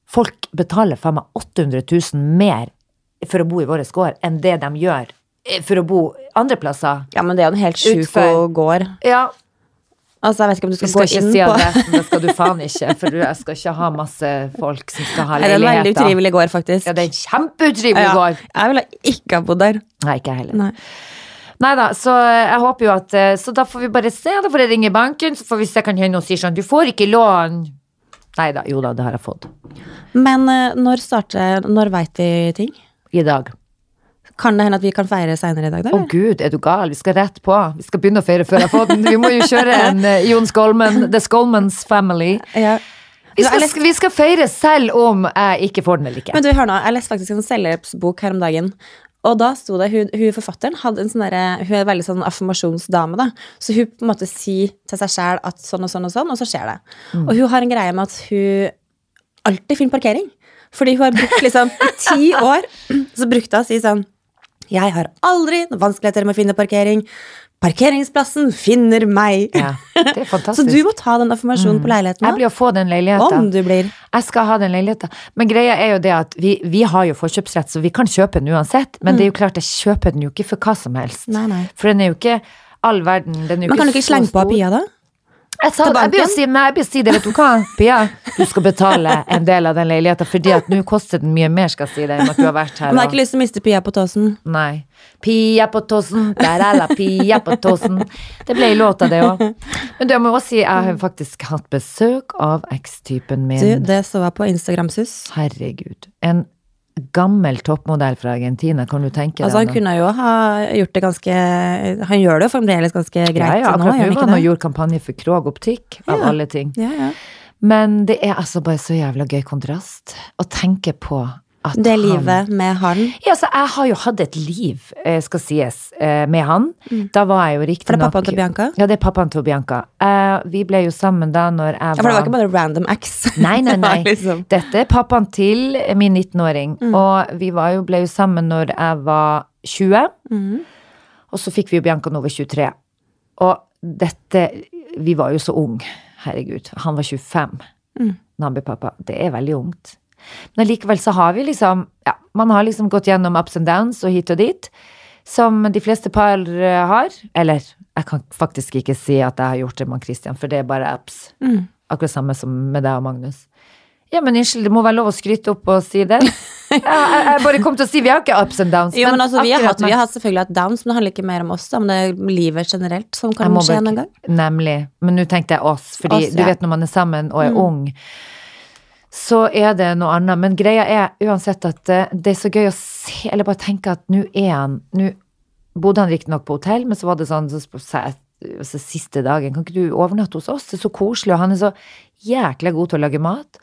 folk betaler for meg 800 000 mer for å bo i vår gård enn det de gjør eh, for å bo andre plasser. Ja, men det er jo en helt sjuk gård. Ja, Altså, jeg vet ikke om du skal, skal gå ikke inn si på adressen, det skal du faen ikke, for jeg skal ikke ha masse folk som skal ha Det er en veldig utrivelig gård, faktisk. Ja, det er en kjempeutrivelig Ja, gård. Jeg ville ikke ha bodd der. Nei, ikke jeg heller. Nei. Da, så jeg håper jo at eh, Så da får vi bare se. Da får jeg ringe banken, så får vi se hva hende og sier sånn Du får ikke lån. Nei da, jo da, det har jeg fått. Men eh, når starter Når veit vi ting? I dag. Kan det hende at vi kan feire seinere i dag, da? Å oh, gud, er du gal? Vi skal rett på. Vi skal begynne å feire før jeg fått den. Vi må jo kjøre en uh, Jon Skolmen, The Skolmans Family. Ja. Vi skal, vi skal feire selv om jeg ikke får den eller ikke. Men du, hør nå, jeg leste faktisk en selvhjelpsbok her om dagen. Og da sto det, hun, hun forfatteren hadde en sånn der, hun er en veldig sånn affirmasjonsdame. da, Så hun på en måte sier til seg sjæl at sånn og sånn og sånn, og så skjer det. Og hun har en greie med at hun alltid fin parkering. Fordi hun har brukt liksom i ti år Så brukte hun å si sånn Jeg har aldri noen vanskeligheter med å finne parkering. Parkeringsplassen finner meg. Ja, det er Så du må ta den affirmasjonen på leiligheten Jeg blir å få den leiligheten. Om du blir. Jeg skal ha den leiligheten. Men greia er jo det at vi, vi har jo forkjøpsrett, så vi kan kjøpe den uansett. Men det er jo klart, jeg kjøper den jo ikke for hva som helst. Nei, nei. For den er jo ikke all verden. Den er jo Men kan du ikke slenge på av Pia, da? Jeg, sa, jeg blir å si, nei, jeg blir å si det, vet du hva, Pia? Du skal betale en del av den leiligheten, fordi at nå koster den mye mer, skal jeg si deg, enn at du har vært her. Men jeg har ikke lyst til å miste Pia på tåsen. Nei. Pia på tåsen, der er la pia på tåsen. Det ble låta, det òg. Men du, jeg må også si, jeg har faktisk hatt besøk av ekstypen min. Du, det så jeg på Instagram-sus. Herregud. En gammel toppmodell fra Argentina, kan du tenke deg Altså, han kunne jo ha gjort det ganske Han gjør det jo fremdeles ganske greit ja, ja, nå, gjør han ikke det? gjorde kampanje for Krog Optikk, av Ja. alle ting. Ja, ja. Men det er altså bare så jævla gøy kontrast å tenke på at Det han livet med han. Ja, så jeg har jo hatt et liv, eh, skal sies, eh, med han. Da var jeg jo riktig Mm. For det er pappaen til Bianca? Ja, det er pappaen til Bianca. Uh, vi ble jo sammen da når jeg Ja, for det var ikke bare random ex? Nei, nei, nei. liksom. Dette er pappaen til min 19-åring. Mm. Og vi var jo, ble jo sammen når jeg var 20. Mm. Og så fikk vi jo Bianca nå ved var 23. Og dette Vi var jo så unge. Herregud. Han var 25 Mm. da han ble pappa. Det er veldig ungt. Men likevel så har vi liksom Ja, man har liksom gått gjennom ups and downs og hit og dit. Som de fleste par eh, har. Eller jeg kan faktisk ikke si at jeg har gjort det med Christian, for det er bare ups. Mm. Akkurat samme som med deg og Magnus. Ja, men unnskyld, det må være lov å skryte opp og si det. Jeg, jeg, jeg bare kom til å si vi har ikke ups and downs. Jo, men altså, vi har, hatt, vi har hatt selvfølgelig hatt downs, men det handler ikke mer om oss, men det er livet generelt som kan skje bare- en gang. Nemlig. Men nå tenkte jeg oss, fordi Oss, du vet når man er sammen og er Mm. ung, så er det noe annet. Men greia er uansett at eh, det er så gøy å se, eller bare tenke at nå er han Nå bodde han riktignok på hotell, men så var det sånn så så, så, siste dagen, kan ikke du overnatte hos oss? Det er så koselig, og han er så jækla god til å lage mat.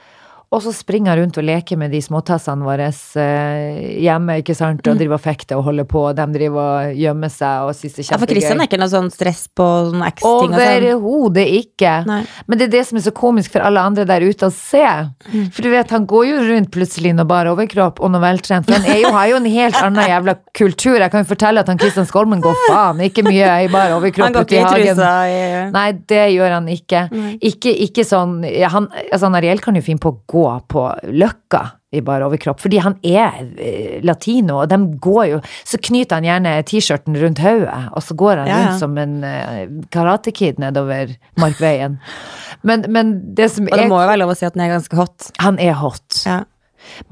Og så springer jeg rundt og leker med de småtassene våre eh, hjemme, ikke sant, Mm. og driver og fekter og holder på, de driver og gjemmer seg og syns det er Ja, for Kristian er ikke noe sånn stress på sånn X-ting sånn. Overhodet ikke. Nei. Men det er det som er så komisk for alle andre der ute å se. Mm. For du vet, han går jo rundt plutselig når bare overkropp og noe veltrent. For han er jo, har jo en helt annen jævla kultur. Jeg kan jo fortelle at han Kristian Skolmen går faen ikke mye i bare overkropp ute i hagen. trusa ja. Nei, det gjør han ikke. Mm. Ikke, ikke sånn han, altså, han Ariel kan jo finne på å gå på løkka i bar overkropp, fordi han er eh, latino, og de går jo Så knyter han gjerne T-skjorten rundt hodet, og så går han Ja, ja. rundt som en uh, karatekid nedover Markveien. Men, men det som Og det er må jo være lov å si at han er ganske hot. Han er hot. Ja.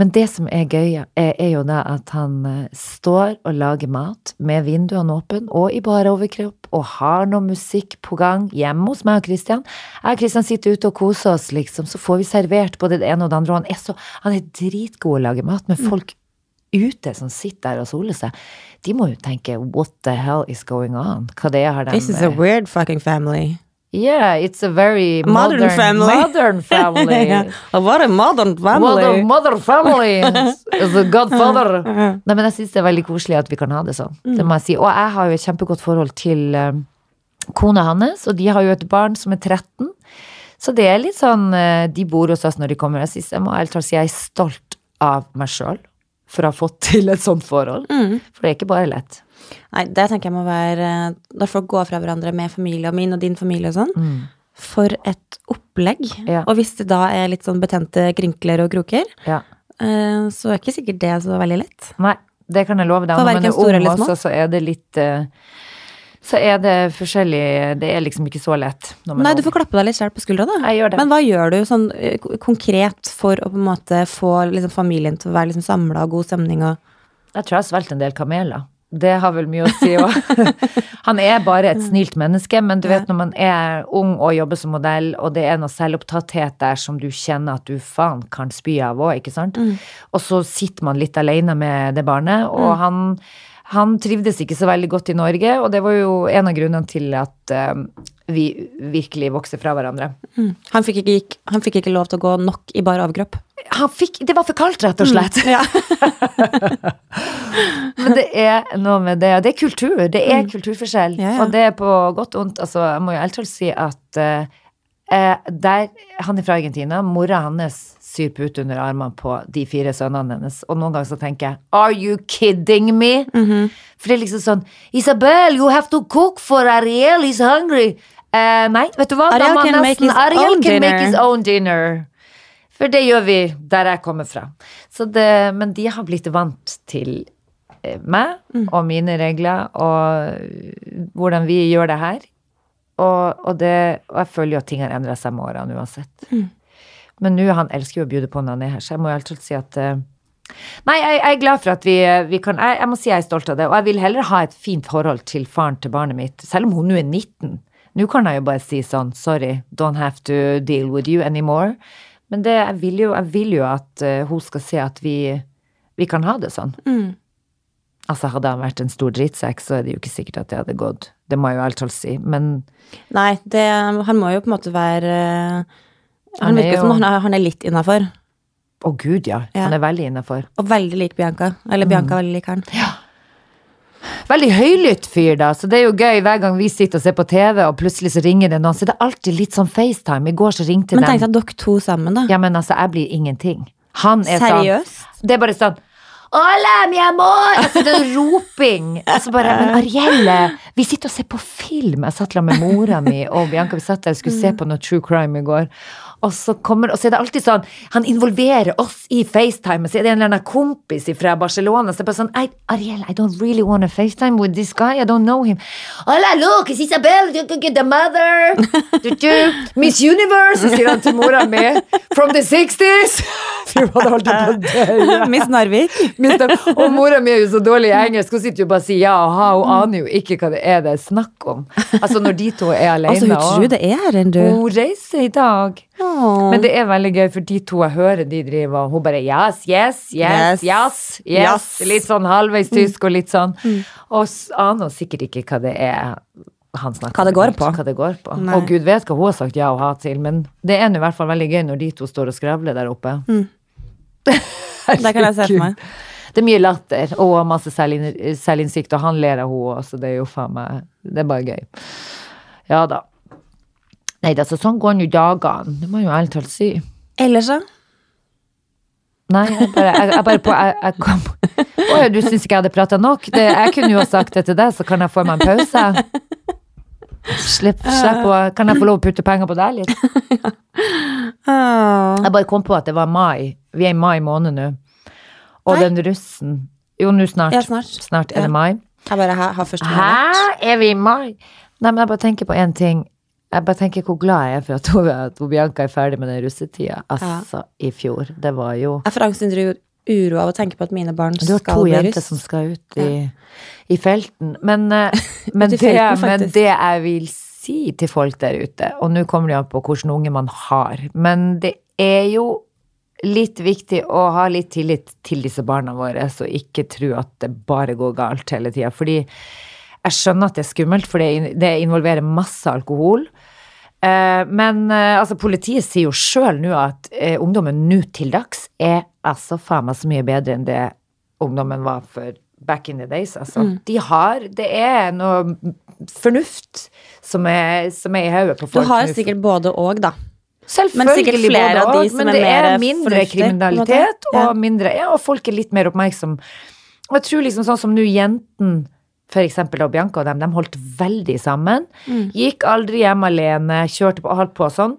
Men det som er gøy, er, er jo det at han eh, står og lager mat med vinduene åpne og i bar overkropp og har noe musikk på gang hjemme hos meg og Christian. Jeg og Christian sitter ute og koser oss, liksom, så får vi servert både det ene og det andre. Og han er, så, han er dritgod å lage mat, men folk ute som sitter der og soler seg, de må jo tenke what the hell is going on? Hva det er har de This is a weird fucking family. Yeah, it's a very Modern modern, family. Modern family. yeah. What a modern family. Modern, modern family The godfather. Nei, men jeg syns det er veldig koselig at vi kan ha det sånn. Det må jeg si. Og jeg har jo et kjempegodt forhold til eh, kona hans, og de har jo et barn som er 13. Så det er litt sånn eh, De bor hos oss når de kommer. Jeg, synes, jeg må ærlig talt si jeg er stolt av meg sjøl for å ha fått til et sånt forhold. For det er ikke bare lett. Nei, det tenker jeg må være Når folk går fra hverandre med familie og min og din familie og sånn. For et opplegg. Ja. Og hvis det da er litt sånn betente krinkler og kroker, Ja. eh, så er ikke sikkert det så veldig lett. Nei, det kan jeg love deg. For Når man er ung også, så er det litt eh, Så er det forskjellig Det er liksom ikke så lett. Nei, du får klappe deg litt selv på skuldra, da. Jeg gjør det. Men hva gjør du sånn eh, konkret for å på en måte få liksom, familien til å være liksom, samla og god stemning og Jeg tror jeg har svelget en del kameler. Det har vel mye å si òg. Han er bare et snilt menneske, men du vet når man er ung og jobber som modell, og det er noe selvopptatthet der som du kjenner at du faen kan spy av òg, ikke sant? Og så sitter man litt alene med det barnet, og han, han trivdes ikke så veldig godt i Norge, og det var jo en av grunnene til at eh, vi virkelig vokste fra hverandre. han, fikk ikke, han fikk ikke lov til å gå nok i bar overkropp. Han fikk, det var for kaldt, rett og slett. Ja. Men det er noe med det, det er kultur. Det er kulturforskjell. Mm. Ja, ja. Og det er på godt og vondt. Altså, jeg må jo ærlig talt si at eh, eh, der, Han er fra Argentina. Mora hans syr pute under armene på de fire sønnene hennes. Og noen ganger så tenker jeg Are you kidding me? Mhm. For det er liksom sånn Isabel, you have to cook for Ariel, he's hungry. Eh, nei, vet du hva? Ariel can, can make his Ariel can make his own dinner. For det gjør vi der jeg kommer fra. Så det, men de har blitt vant til eh, meg og mine regler og eh, hvordan vi gjør det her. Og, og, det, og jeg føler jo at ting har endra seg med årene uansett. Men nå, han elsker jo å bjude på når han er her, så jeg må jo alltid si at eh, Nei, jeg, jeg er glad for at vi, vi kan jeg, jeg må si jeg er stolt av det. Og jeg vil heller ha et fint forhold til faren til barnet mitt, selv om hun nå er 19. Nå kan jeg jo bare si sånn sorry, don't have to deal with you anymore. Men det, jeg, vil jo, jeg vil jo at eh, hun skal se at vi, vi kan ha det sånn. Altså, hadde han vært en stor drittsekk, så er det jo ikke sikkert at det hadde gått. Det må jeg jo talt si. Men Nei, det, han må jo på en måte være eh, Han, er virker jo- som han er, han er litt innafor. å gud, ja. Ja. Han er veldig innafor. Og veldig lik Bianca. Eller Bianca veldig lik han. Veldig høylytt fyr, da, så det er jo gøy hver gang vi sitter og ser på TV, og plutselig så ringer det noen, så det er alltid litt sånn FaceTime. I går så ringte Men tenk deg dere to sammen, da. Ja, men altså, jeg blir ingenting. Han er Seriøst? sånn Det er bare sånn Hola, mi amor! Altså, det er roping. Altså bare, Men Arielle, vi sitter og ser på film. Jeg satt sammen med mora mi og Bianca, vi satt der og skulle se på noe true crime i går. Og så, kommer, og så er det alltid sånn Han involverer oss i FaceTime, så er det en eller annen kompis fra Barcelona. Så det er bare sånn I, Ariel, I don't really want to FaceTime with this guy. I don't know him. Hola, look, it's Isabel, you can get the mother. Miss Universe, sier han til mora mi. From the 60s. Fy, det holdt jeg på å dø. Miss Narvik. Og mora mi er jo så dårlig i engelsk, hun sitter jo bare og sier ja og ha, hun aner jo ikke hva det er det er snakk om. Altså når de to er alene. Altså, hun tror og- det er en, du. Hun reiser i dag. Åh. Men det er veldig gøy, for de to jeg hører de driver, og hun bare yes, yes, yes, Yes. yes, yes. Yes. Litt sånn halvveis tysk og litt sånn. Og s- aner sikkert ikke hva det er han snakker Hva det går på. Hva det går på. Nei. Og gud vet hva hun har sagt ja og ha til, men det er nå i hvert fall veldig gøy når de to står og skravler der oppe. Det kan jeg se for meg. Det er mye latter og masse selvinn- selvinnsikt, og han ler av henne også, så det er jo faen meg Det er bare gøy. Ja da. Nei, altså sånn går nå dagene, det må jeg jo ærlig talt si. Ellers, da? Nei, jeg bare, jeg, jeg bare på Jeg, jeg kom Å ja, du syns ikke jeg hadde prata nok? Det, jeg kunne jo ha sagt det til deg, så kan jeg få meg en pause. Slipp, slipp å Kan jeg få lov å putte penger på deg litt? Jeg bare kom på at det var mai. Vi er i mai måned nå. Og Nei. den russen Jo, nå snart. Ja, snart. Snart er Ja. det mai. Jeg bare har, har første Hæ? Er vi i mai? Nei, men jeg bare tenker på én ting. Jeg bare tenker hvor glad jeg er for at, hun, at hun Bianca er ferdig med den russetida. Altså, i fjor. Det var jo Jeg får angst indre uro av å tenke på at mine barn skal Du har to jenter russ. som skal ut i, i felten. Men, eh, men, det, felten, men det jeg vil si til folk der ute, og nå kommer det an på hvilken unge man har, men det er jo litt viktig å ha litt tillit til disse barna våre, så ikke tro at det bare går galt hele tida. Fordi jeg skjønner at det er skummelt, for det, det involverer masse alkohol. Eh, Men eh, altså, politiet sier jo sjøl nå at eh, ungdommen nå til dags er altså faen meg så mye bedre enn det ungdommen var for back in the days. Altså. De har Det er noe fornuft som er, som er i hodet på folk. Du har jo sikkert både og, da. Selvfølgelig men sikkert flere av de som men er det er mer mindre fornuftige, på en måte. kriminalitet, Ja. og mindre Ja, og folk er litt mer oppmerksom. Og jeg tror liksom sånn som nå jenten da Bianca og dem, de holdt veldig sammen. Mm. Gikk aldri hjem alene, kjørte på, holdt på sånn.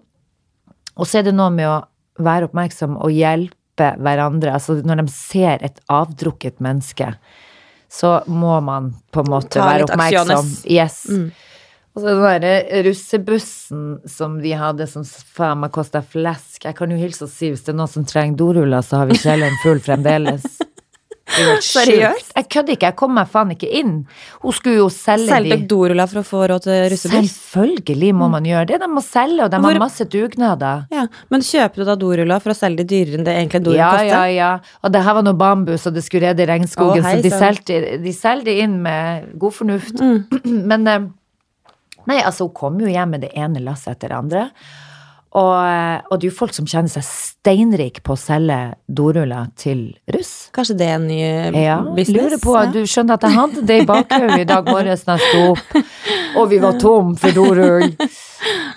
Og så er det noe med å være oppmerksom og hjelpe hverandre. Altså når de ser et avdrukket menneske, så må man på en måte være oppmerksom. aksjones. Yes. Mm. Og så den derre russebussen som de hadde som faen meg kosta flesk. Jeg kan jo hilse og si hvis det er noen som trenger doruller, så har vi kjelleren full fremdeles. Seriøst? Jeg kødder ikke, jeg kom meg faen ikke inn. Hun skulle jo selge Selgte de. doruller for å få råd til russebuss? Selvfølgelig må man gjøre det. De må selge, og de Hvor- har masse dugnader. Ja, Men kjøper du da Dorula for å selge de dyrere enn det egentlig en dorull Ja, koster? ja, ja. Og det her var noe bambus, og det skulle redde regnskogen, oh, hei så de solgte, de inn med god fornuft. Men eh, Nei, altså, hun kom jo hjem med det ene lasset etter det andre. Og, eh, og det er jo folk som kjenner seg steinrik på å selge doruller til russ. Kanskje det er en ny eh, Ja, business? lurer på, ja. Du skjønner at jeg hadde det i bakhodet i dag morges da jeg sto opp, og vi var tom for dorull.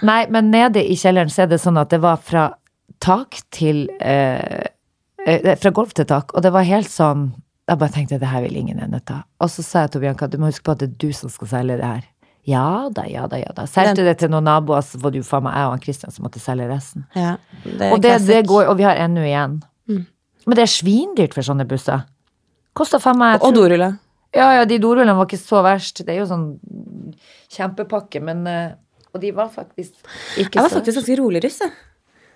Nei, men nede i kjelleren så er det sånn at det var fra tak til eh, eh, Fra gulv til tak, og det var helt sånn Jeg bare tenkte det her vil ingen ende ta. Og så sa jeg til Bianca du må huske på at det er du som skal selge det her. Ja da, ja da, ja da. Solgte det til noen naboer, så var det jo faen meg jeg og han Christian som måtte selge resten. Ja, det Og det, det går, og vi har ennå igjen. Mm. Men det er svindyrt for sånne busser. Kosta faen meg Og tror- doruller. Ja, ja, de dorullene var ikke så verst. Det er jo sånn kjempepakke, men eh, Og de var faktisk ikke så Jeg var faktisk ganske rolig russ, jeg.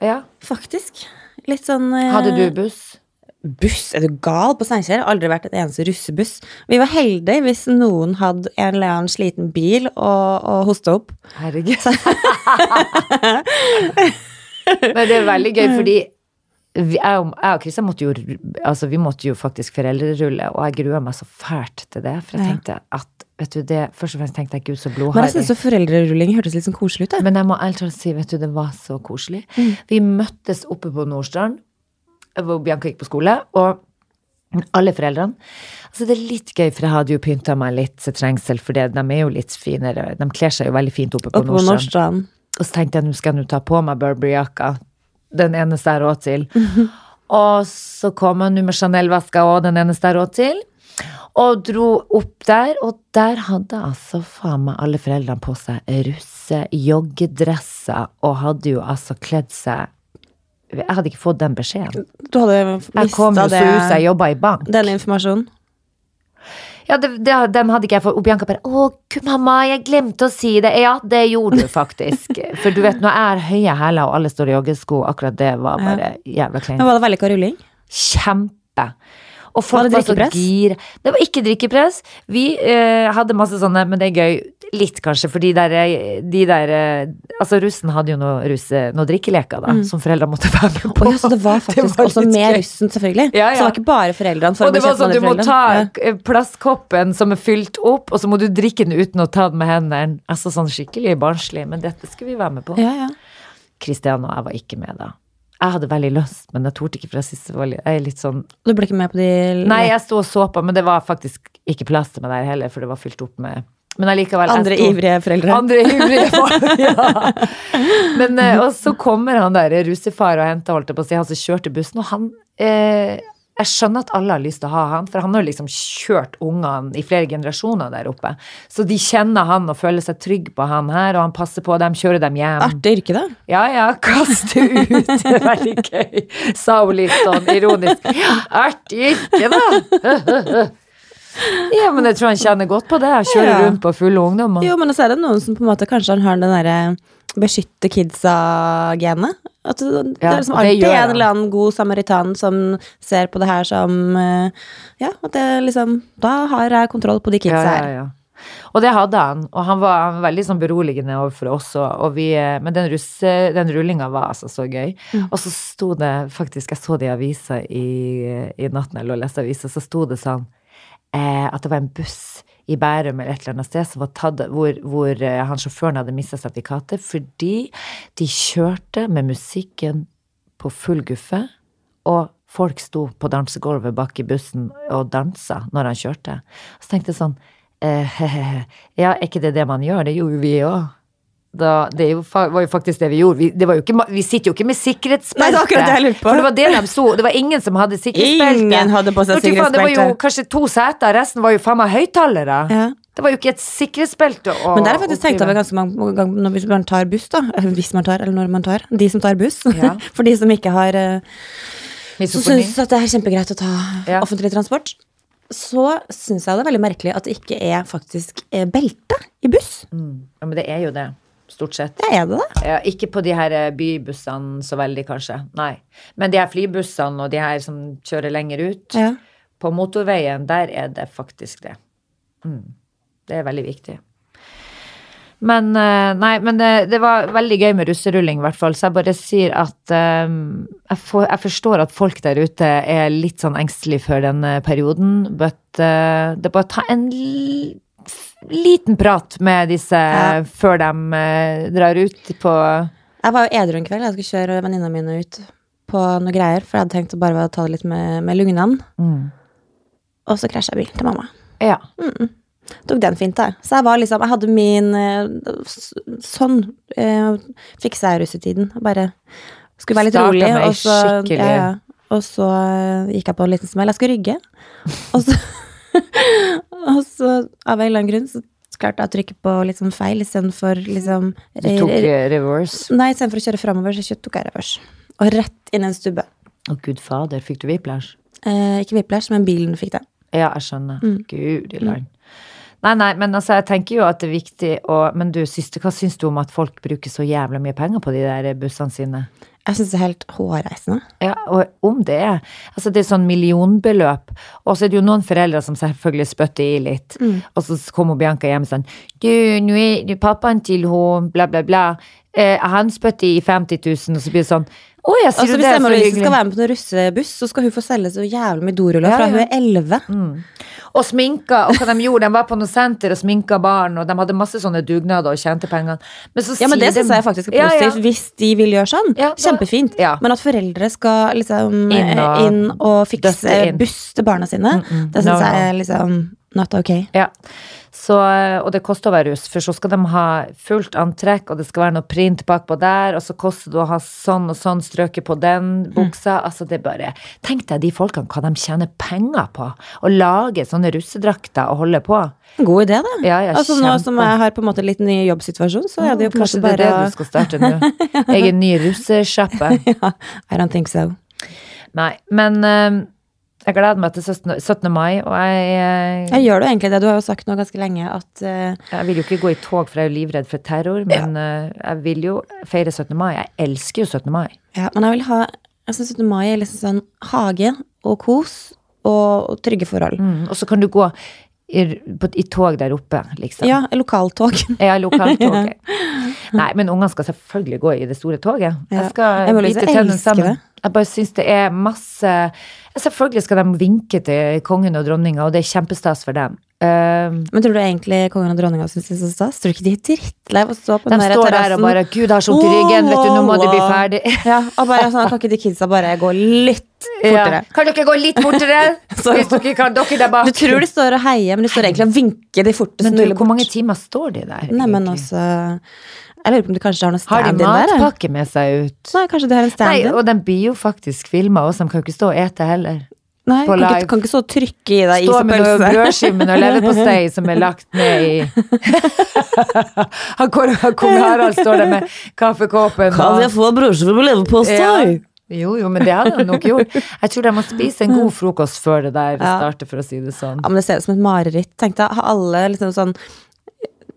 Ja. Faktisk. Litt sånn eh, Hadde du buss? Buss? Er du gal? På Steinkjer aldri vært et eneste russebuss. Vi var heldige hvis noen hadde en eller annen sliten bil og, og hosta opp. Herregud. Men det er veldig gøy, fordi vi, jeg, og, Kristian måtte jo Altså, vi måtte jo faktisk foreldrerulle, og jeg grua meg så fælt til det. For jeg tenkte at Vet du det, Først og fremst tenkte jeg gud, så Men jeg synes syns foreldrerulling hørtes litt sånn koselig ut. Men jeg må ærlig talt si, vet du, det var så koselig. Vi møttes oppe på Nordstrand, hvor Bianca gikk på skole, og alle foreldrene. Altså det er litt gøy, for jeg hadde jo pynta meg litt til trengsel, for de er jo litt finere. De kler seg jo veldig fint oppe på Oppe på Nordstrand. Og så tenkte jeg, nå skal jeg nå ta på meg Burberry-jakka. Den eneste jeg har råd til. Og så kom jeg nå med Chanel-veska òg, den eneste jeg har råd til. Og dro opp der, og der hadde altså faen meg alle foreldrene på seg russe joggedresser, og hadde jo altså kledd seg Jeg hadde ikke fått den beskjeden. Du hadde Jeg kom jo så ut som jeg jobba i bank. den informasjonen. Ja, det, det, den hadde ikke jeg fått. Og Bianca bare 'Å, gud, mamma, jeg glemte å si det'. Ja, det gjorde du faktisk. For du vet, når jeg har høye hæler og alle står i joggesko, akkurat det var bare jævla kleint. Men var det vellykka rulling? Kjempe. Og Var folk det var, så gir. Det var ikke drikkepress. Vi eh, hadde masse sånne, men det er gøy. Litt, kanskje, for de der, de der Altså, russen hadde jo noe, russe, noe drikkeleker, da, som foreldre måtte være med på. på. ja, så det var faktisk var også med gøy. russen, selvfølgelig. Ja, Så det var ikke bare foreldrene for Og å det bli sånn, med du må andre ta eh, plastkoppen som er fylt opp, og så må du drikke den uten å ta den med hendene. Altså sånn skikkelig barnslig, men dette skulle vi være med på. Ja, ja. Kristian og jeg var ikke med da. Jeg hadde veldig lyst, men jeg torde ikke, for jeg synes det var litt, jeg er litt sånn Du ble ikke med på de Nei, jeg sto og så på, men det var faktisk ikke plass til meg der heller, for det var fylt opp med Men allikevel andre ivrige foreldre? Andre ivrige foreldre, ja. Men, eh, og så kommer han der russefar og henter, holdt jeg på å si, han som kjørte bussen, og han eh, Jeg skjønner at alle har lyst til å ha han, for han har liksom kjørt ungene i flere generasjoner der oppe. Så de kjenner han og føler seg trygg på han her, og han passer på dem, kjører dem hjem. Artig yrke, da. Ja, ja, kaste ut. Veldig gøy. Sa hun litt sånn ironisk. Artig yrke, da. Ja, men jeg tror han kjenner godt på det. Kjører Ja. rundt på fulle ungdommer. Jo, men så er det noen som på en måte kanskje han har den derre beskytte kidsa-genet. At det, det er liksom og alltid en eller annen god samaritan som ser på det her som eh, Ja, at det liksom Da har jeg kontroll på de kidsa her. ja, ja. Og det hadde han, og han var, han var veldig sånn beroligende overfor oss. Og, og vi, eh, men den, russe, den rullinga var altså så gøy. Mm. Og så sto det faktisk, jeg så det i avisa i, i natten, eller leste avisa, så sto det sånn eh, at det var en buss i Bærum eller et eller annet sted tatt, hvor, hvor eh, han sjåføren hadde mista sertifikatet fordi de kjørte med musikken på full guffe, og folk sto på dansegulvet bak i bussen og dansa når han kjørte. Så tenkte jeg sånn eh, Ja, er ikke det det man gjør? Det gjorde vi òg. Da, det jo, var jo faktisk det vi gjorde. Vi, det var jo ikke, vi sitter jo ikke med sikkerhetsbelte. Det. For det var det de så. Det var ingen som hadde sikkerhetsbelte. Ingen hadde på seg sikkerhetsbelte. Det var jo kanskje to seter, resten var jo faen meg høyttalere. Ja. Det var jo ikke et sikkerhetsbelte å Men der har jeg faktisk tenkt over ganske mange ganger hvis man tar buss, da. Hvis man tar, eller når man tar. De som tar buss. Ja. For de som ikke har eh, Som syns at det er kjempegreit å ta Ja. offentlig transport. Så syns jeg det er veldig merkelig at det ikke er faktisk eh, belte i buss. Mm. Ja, men det er jo det. Stort sett. Ja, er det det? Ja, ikke på de her eh, bybussene så veldig, kanskje. Nei. Men de her flybussene og de her som kjører lenger ut, Ja. på motorveien, der er det faktisk det. Mm. Det er veldig viktig. Men eh, nei, men det, det var veldig gøy med russerulling, i hvert fall. Så jeg bare sier at um, jeg, for, jeg forstår at folk der ute er litt sånn engstelige før denne perioden, but uh, det er bare ta en liten prat med disse Ja. før de eh, drar ut på Jeg var jo edru en kveld. Jeg skulle kjøre venninna mine ut på noe greier. For jeg hadde tenkt å bare ta det litt med, med lugnene. Og så krasja bilen til mamma. Ja. Tok den fint, da. Så jeg var liksom Jeg hadde min eh, Sånn eh, fiksa jeg russetiden. Bare skulle være litt Starta rolig. Og så, ja, ja. og så eh, gikk jeg på en liten smell. Jeg skulle rygge. Og så, og så av en eller annen grunn, så klarte jeg å trykke på litt sånn feil istedenfor liksom Du tok eh, reverse. Nei, istedenfor å kjøre framover, så tok jeg reverse. Og rett inn i en stubbe. Å, gud fader, fikk du whiplash? Eh, ikke whiplash, men bilen fikk det. Ja, jeg skjønner. Mm. Gud i land. Nei, nei, men altså, jeg tenker jo at det er viktig å Men du, syste, hva syns du om at folk bruker så jævla mye penger på de der bussene sine? Jeg syns det er helt hårreisende. Ja, og om det er Altså, det er sånn millionbeløp, og så er det jo noen foreldre som selvfølgelig spytter i litt, Mm. og så kommer Bianca hjem sånn Du, nå er du pappaen til hun, bla, bla, bla. Eh, han spytter i 50 000, og så blir det sånn Å jeg sier Altså, hvis? Emma Louise skal være med på en russebuss, så skal hun få selge så jævlig mye doruller Ja, fra ja. hun er elleve. Og sminka, og hva de gjorde, de var på noe senter og sminka barn, og de hadde masse sånne dugnader og tjente pengene. Men så Ja, men det de- syns jeg faktisk er Ja, ja. positivt, hvis de vil gjøre sånn. Ja, da- Kjempefint. ja. Men at foreldre skal liksom Inn og inn og fikse inn. buss til barna sine, Mm-mm. det No, syns jeg no. er liksom not ok. Ja. Så, og det koster å være russ, for så skal de ha fullt antrekk, og det skal være noe print bakpå der, og så koster det å ha sånn og sånn strøket på den Mm. buksa. Altså, det er bare Tenk deg de folkene, hva de tjener penger på. Å lage sånne russedrakter og holde på. God idé, da. Ja, ja, altså Nå som jeg har på en måte litt ny jobbsituasjon, så er det jo på en Kanskje det er det du skal starte nå? Egen ny russesjappe? ja, I don't think so. Nei, men eh, jeg gleder meg til 17. 17. mai, og jeg, eh, Jeg gjør det egentlig det. Du har jo sagt nå ganske lenge at eh, jeg vil jo ikke gå i tog, for jeg er jo livredd for terror, men eh, jeg vil jo feire 17. mai. Jeg elsker jo 17. mai. Ja, men jeg vil ha Jeg syns 17. mai er liksom sånn hage og kos og, og trygge forhold. Mm, og så kan du gå i, på, i tog der oppe, liksom. Ja, lokaltog. Ja, lokaltog. Nei, men ungene skal selvfølgelig gå i det store toget. Ja. Jeg skal Jeg må bite liksom tennene sammen. Jeg bare syns det er masse ja, Selvfølgelig skal de vinke til kongen og dronninga, og det er kjempestas for dem. Um, Men tror du egentlig kongen og dronninga syns det er så stas? Tror du ikke de er drittlei av å stå på de den der står der og bare 'Gud, har vondt i ryggen, vet du, nå må de bli ferdig'. Ja, og bare sånn, kan ikke de kidsa bare gå litt fortere? Ja. Kan dere gå litt fortere? Hvis dere kan, dere der bak. Du tror de står og heier, men de står egentlig og vinker de forteste. Men du, hvor mange timer står de der? Nei, men også Jeg lurer på om de kanskje har noe de stand-in der? jeg. matpakke med seg ut? Nei, kanskje de har en stand-in? og den blir jo faktisk filma også, de kan jo ikke stå og ete heller. Nei, på kan ikke, kan ikke stå og trykke i deg is Stå og pølse. brødskive med noe leverpostei som er lagt ned i Han Kong Harald står der med kaffekåpen og få brødskive med leverpostei? Jo, jo, men det hadde han nok gjort. Jeg tror de må spise en god frokost før det der Ja. starter, for å si det sånn. Ja, men det ser ut som et mareritt. Tenk deg, har alle liksom sånn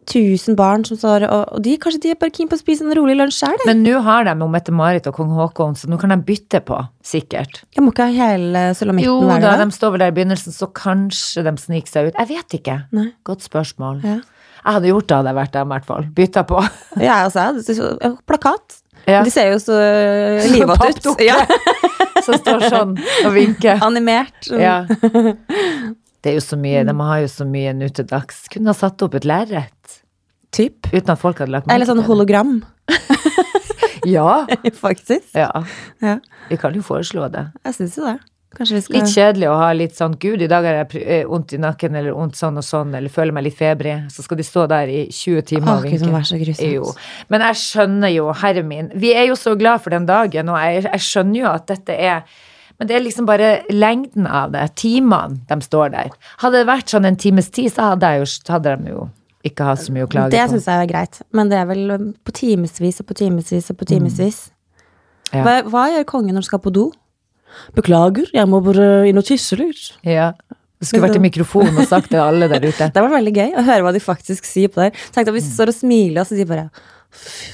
1000 barn som står og, og de, kanskje de er bare keen på å spise en rolig lunsj sjøl. Men nå har de jo Mette-Marit og kong Haakon, så nå kan de bytte på, sikkert. Jeg må ikke ha hele sulamitten Jo hver da, dag. de står vel der i begynnelsen, så kanskje de sniker seg ut. Jeg vet ikke. Nei. Godt spørsmål. Ja. Jeg hadde gjort det, hadde jeg vært dem, i hvert fall. Bytta på. Ja, altså, plakat. Ja. De ser jo så livete ut. Ja, Som står sånn og vinker. animert. Ja. Det er jo så mye, de har jo så mye nå til dags. Kunne ha satt opp et lerret. Typ. Uten at folk hadde lagt merke Eller sånn hologram, Ja. faktisk. ja. Ja, Vi kan jo foreslå det. jeg syns jo det. Vi skal Litt kjedelig å ha litt sånn Gud, i dag har jeg eh, vondt i nakken, eller vondt sånn og sånn, eller føler meg litt febrig. Så skal de stå der i 20 timer Å, og vinke. Men jeg skjønner jo, herre min Vi er jo så glad for den dagen, og jeg, jeg skjønner jo at dette er men det er liksom bare lengden av det, timene de står der. Hadde det vært sånn en times tid, så hadde, jo, hadde de jo ikke hatt så mye å klage Det på. syns jeg er greit, men det er vel um, på timevis og på timevis og på timevis. Ja. Hva, hva gjør kongen når han skal på do? Beklager, jeg må bare inn og tisse litt. Ja. Det skulle vært i mikrofonen og sagt til alle der ute. Det var veldig gøy å høre hva de faktisk sier på der. Tenk at hvis de står og smiler, og så sier de bare «Fy,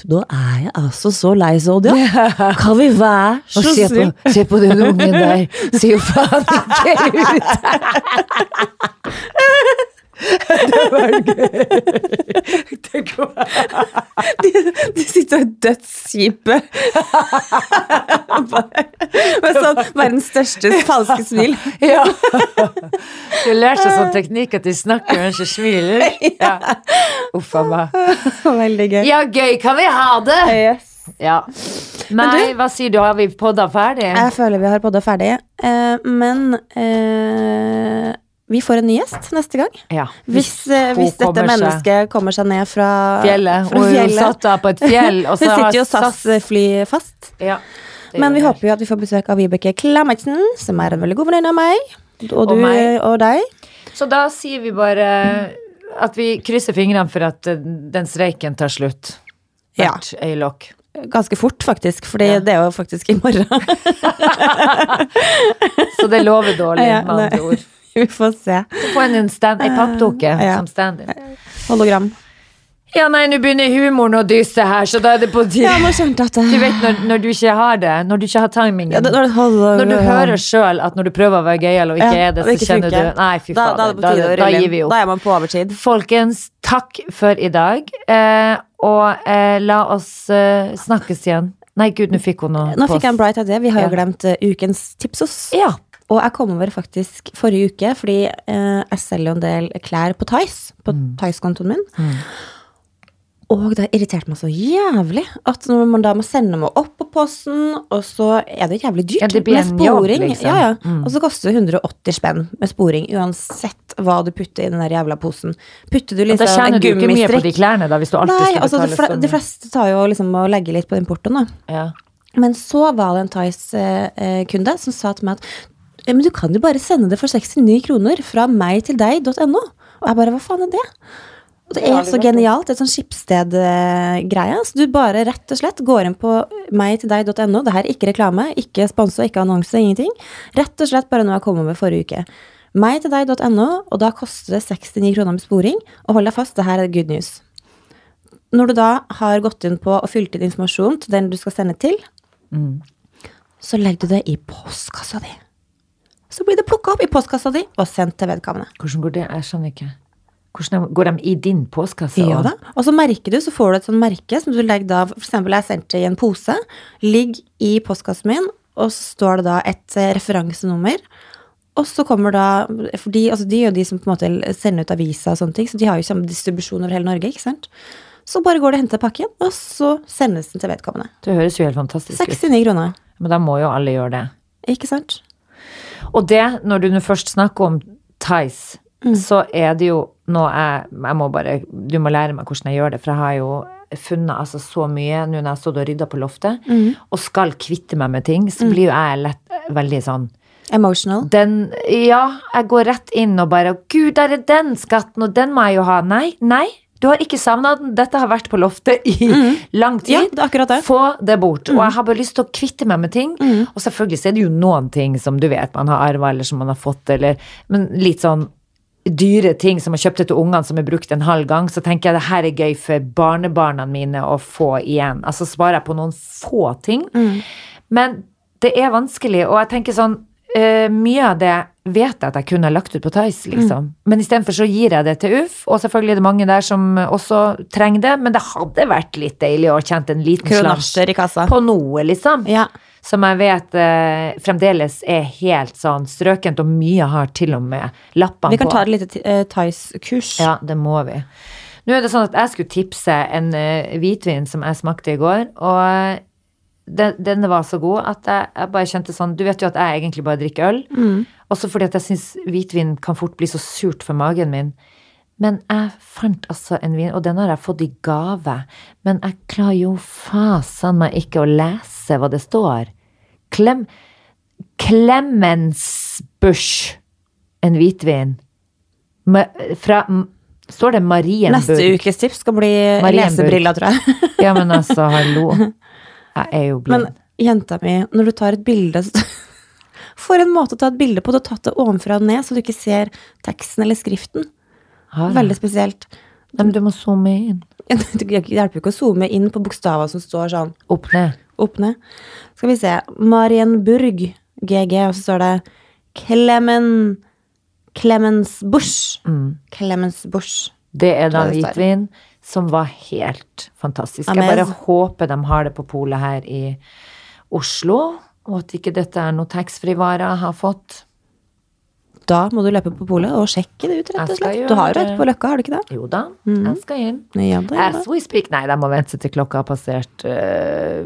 Nå er jeg altså så lei, Zodia. Kan vi være så se på, se på den ungen der. Ser jo faen ikke ut. Det var gøy. De, de sitter og er dødskjipe. Med sånn verdens største falske smil. Ja. Du lærte seg sånn teknikk at de snakker men ikke smiler. Ja. Uff a meg. Veldig gøy. Ja, gøy. Kan vi ha det? Yes. Ja. Nei, hva sier du? Har vi podda ferdig? Jeg føler vi har podda ferdig, eh, men eh, vi får en ny gjest neste gang. Ja. Hvis, eh, hvis dette kommer mennesket kommer seg ned fra Fjellet. Fra Og hun satt da på et fjell. Og så Hun sitter jo SAS-fly fast. Ja. Men vi håper jo at vi får besøk av Vibeke Klametsen, som er en veldig god venninne av meg. Og, du, Og meg. og deg. Så da sier vi bare at vi krysser fingrene for at eh, den streiken tar slutt. Ja. Hvert øyelokk. Ganske fort, faktisk, Fordi Ja. det er jo faktisk i morgen. Så det lover dårlig, Ja, med andre ord. vi får se. Få en, en, stand, en pappdukke Ja. som stand-in. Hologram. Ja, nei, nå begynner humoren å dysse her, så da er det på tide. Ja, det Du vet når, når du ikke har det, når du ikke har timingen. ja, det, når, holder, Når du hører sjøl at når du prøver å være gøyal og ikke Ja, er det, så det så kjenner funker. du Nei, fy da, fader. da da, på da, gir vi opp. Da er man på overtid. Folkens, takk for i dag. Eh, og eh, la oss eh, snakkes igjen. Nei, gud, nå fikk hun noe Nå fikk jeg en bright idé. Vi har jo glemt uh, ukens tipsos. Ja. Og jeg kom over faktisk forrige uke, fordi eh, jeg selger jo en del klær på Tice. På Mm. Tice-kontoen min. Og det har irritert meg så jævlig at når man da må sende meg opp på posten, og så er det jævlig dyrt Ja, det med sporing. jobb, liksom. Ja, ja. Mm. Og så koster det 180 spenn med sporing, uansett hva du putter i den der jævla posen. Putter du Da liksom tjener en du ikke mye på de klærne, da, hvis du alltid Nei, skal altså de, betale sånn. så de fleste tar jo liksom og legger litt på importen, da. Ja. Men så var det en Thais-kunde som sa til meg at «Ja, men du kan jo bare sende det for 69 kroner fra meg til deg.no. Og jeg bare hva faen er det? Og det er så genialt. Er sånn skipsstedgreie. Så du bare rett og slett går inn på meg til deg.no. Det her er ikke reklame, ikke sponsa, ikke annonse, ingenting. Rett og slett bare noe jeg kom med forrige uke. Meg til deg.no, og da koster det 69 kroner med sporing. Og hold deg fast, det her er good news. Når du da har gått inn på og fylt inn informasjon til den du skal sende til, Mm. så legger du det i postkassa di. Så blir det plukka opp i postkassa di og sendt til vedkommende. Hvordan går det? Jeg skjønner ikke. Hvordan Går de i din postkasse? Ja da. Og så merker du, så får du et sånt merke som du legger da eksempel jeg sendte i en pose. Ligg i postkassen min, og så står det da et eh, referansenummer. Og så kommer da For de, altså de er jo de som på en måte sender ut aviser og sånne ting, så de har jo samme distribusjon over hele Norge, ikke sant. Så bare går det og henter pakken, og så sendes den til vedkommende. Det høres jo helt fantastisk ut. 69 kroner. Men da må jo alle gjøre det. Ikke sant? Og det, når du først snakker om Tice, Mm. så er det jo noe jeg Jeg må bare Du må lære meg hvordan jeg gjør det, for jeg har jo funnet altså så mye nå når jeg har stått og rydda på loftet, Mm. og skal kvitte meg med ting, så blir jo jeg lett veldig sånn Emotional. Den Ja, jeg går rett inn og bare Gud, der er den skatten, og den må jeg jo ha. Nei, nei. Du har ikke savna den. Dette har vært på loftet i lang tid. Mm. Ja, det er akkurat det. Få det bort. Og jeg har bare lyst til å kvitte meg med ting. Og selvfølgelig er det jo noen ting som du vet man har arva, eller som man har fått, eller Men litt sånn dyre ting som jeg kjøpte til ungene som er brukt en halv gang, så tenker jeg det her er gøy for barnebarna mine å få igjen. Altså sparer jeg på noen få ting. Men det er vanskelig, og jeg tenker sånn eh, Mye av det vet jeg at jeg kunne ha lagt ut på Tice, liksom. Men istedenfor så gir jeg det til UF, og selvfølgelig er det mange der som også trenger det, men det hadde vært litt deilig å kjent en liten kassa. på noe, liksom. Ja. Som jeg vet eh, fremdeles er helt sånn strøkent, og mye har til og med lappene på. Vi kan på. ta et lite uh, Tice-kurs. Ja, det må vi. Nå er det sånn at jeg skulle tipse en eh, hvitvin som jeg smakte i går, og den, denne var så god at jeg, jeg bare kjente sånn Du vet jo at jeg egentlig bare drikker øl. Også fordi at jeg syns hvitvin kan fort bli så surt for magen min. Men jeg fant altså en vin, og den har jeg fått i gave. Men jeg klarer jo fasen meg ikke å lese hva det står. Klem... Clemensbusch, en hvitvin. Ma, fra Står det Marienburg? Neste ukes tips skal bli lesebriller, tror jeg. Ja, men altså, hallo. Jeg er jo blind. Men jenta mi, når du tar et bilde For en måte å ta et bilde på. Du har tatt det ovenfra og ned, så du ikke ser teksten eller skriften. Har jeg? Veldig spesielt. Nei, men du må zoome inn. Det hjelper jo ikke å zoome inn på bokstaver som står sånn Opp ned. opp ned. Skal vi se. Marienburg, GG, og så står det Clemen Clemens Busch. Clemens Bush. Det er da hvitvin som var helt fantastisk. Jeg bare håper de har det på polet her i Oslo, og at ikke dette er noe taxfree-vare jeg har fått. Da må du løpe på polet og sjekke det ut, rett og slett. Du har jo et på Løkka, har du ikke det? Jo da, jeg skal inn. Ja, da, ja, da. As we speak. Nei, de må vente til klokka har passert uh,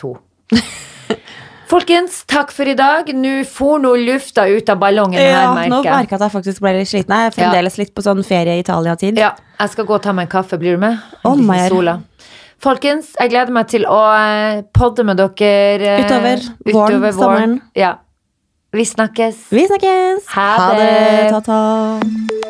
to. Folkens, takk for i dag. Nå får nå lufta ut av ballongen her, Ja, nå merker jeg. merker jeg at jeg faktisk ble litt sliten. Jeg er fremdeles litt på sånn ferie i Italia-tid. Ja, jeg skal gå og ta meg en kaffe. Blir du med? En sola. Folkens, jeg gleder meg til å eh, podde med dere utover, Utover våren, sommeren. Ja. Vi snakkes. Vi snakkes! Ha Ha det. det! Ta-ta. Moderne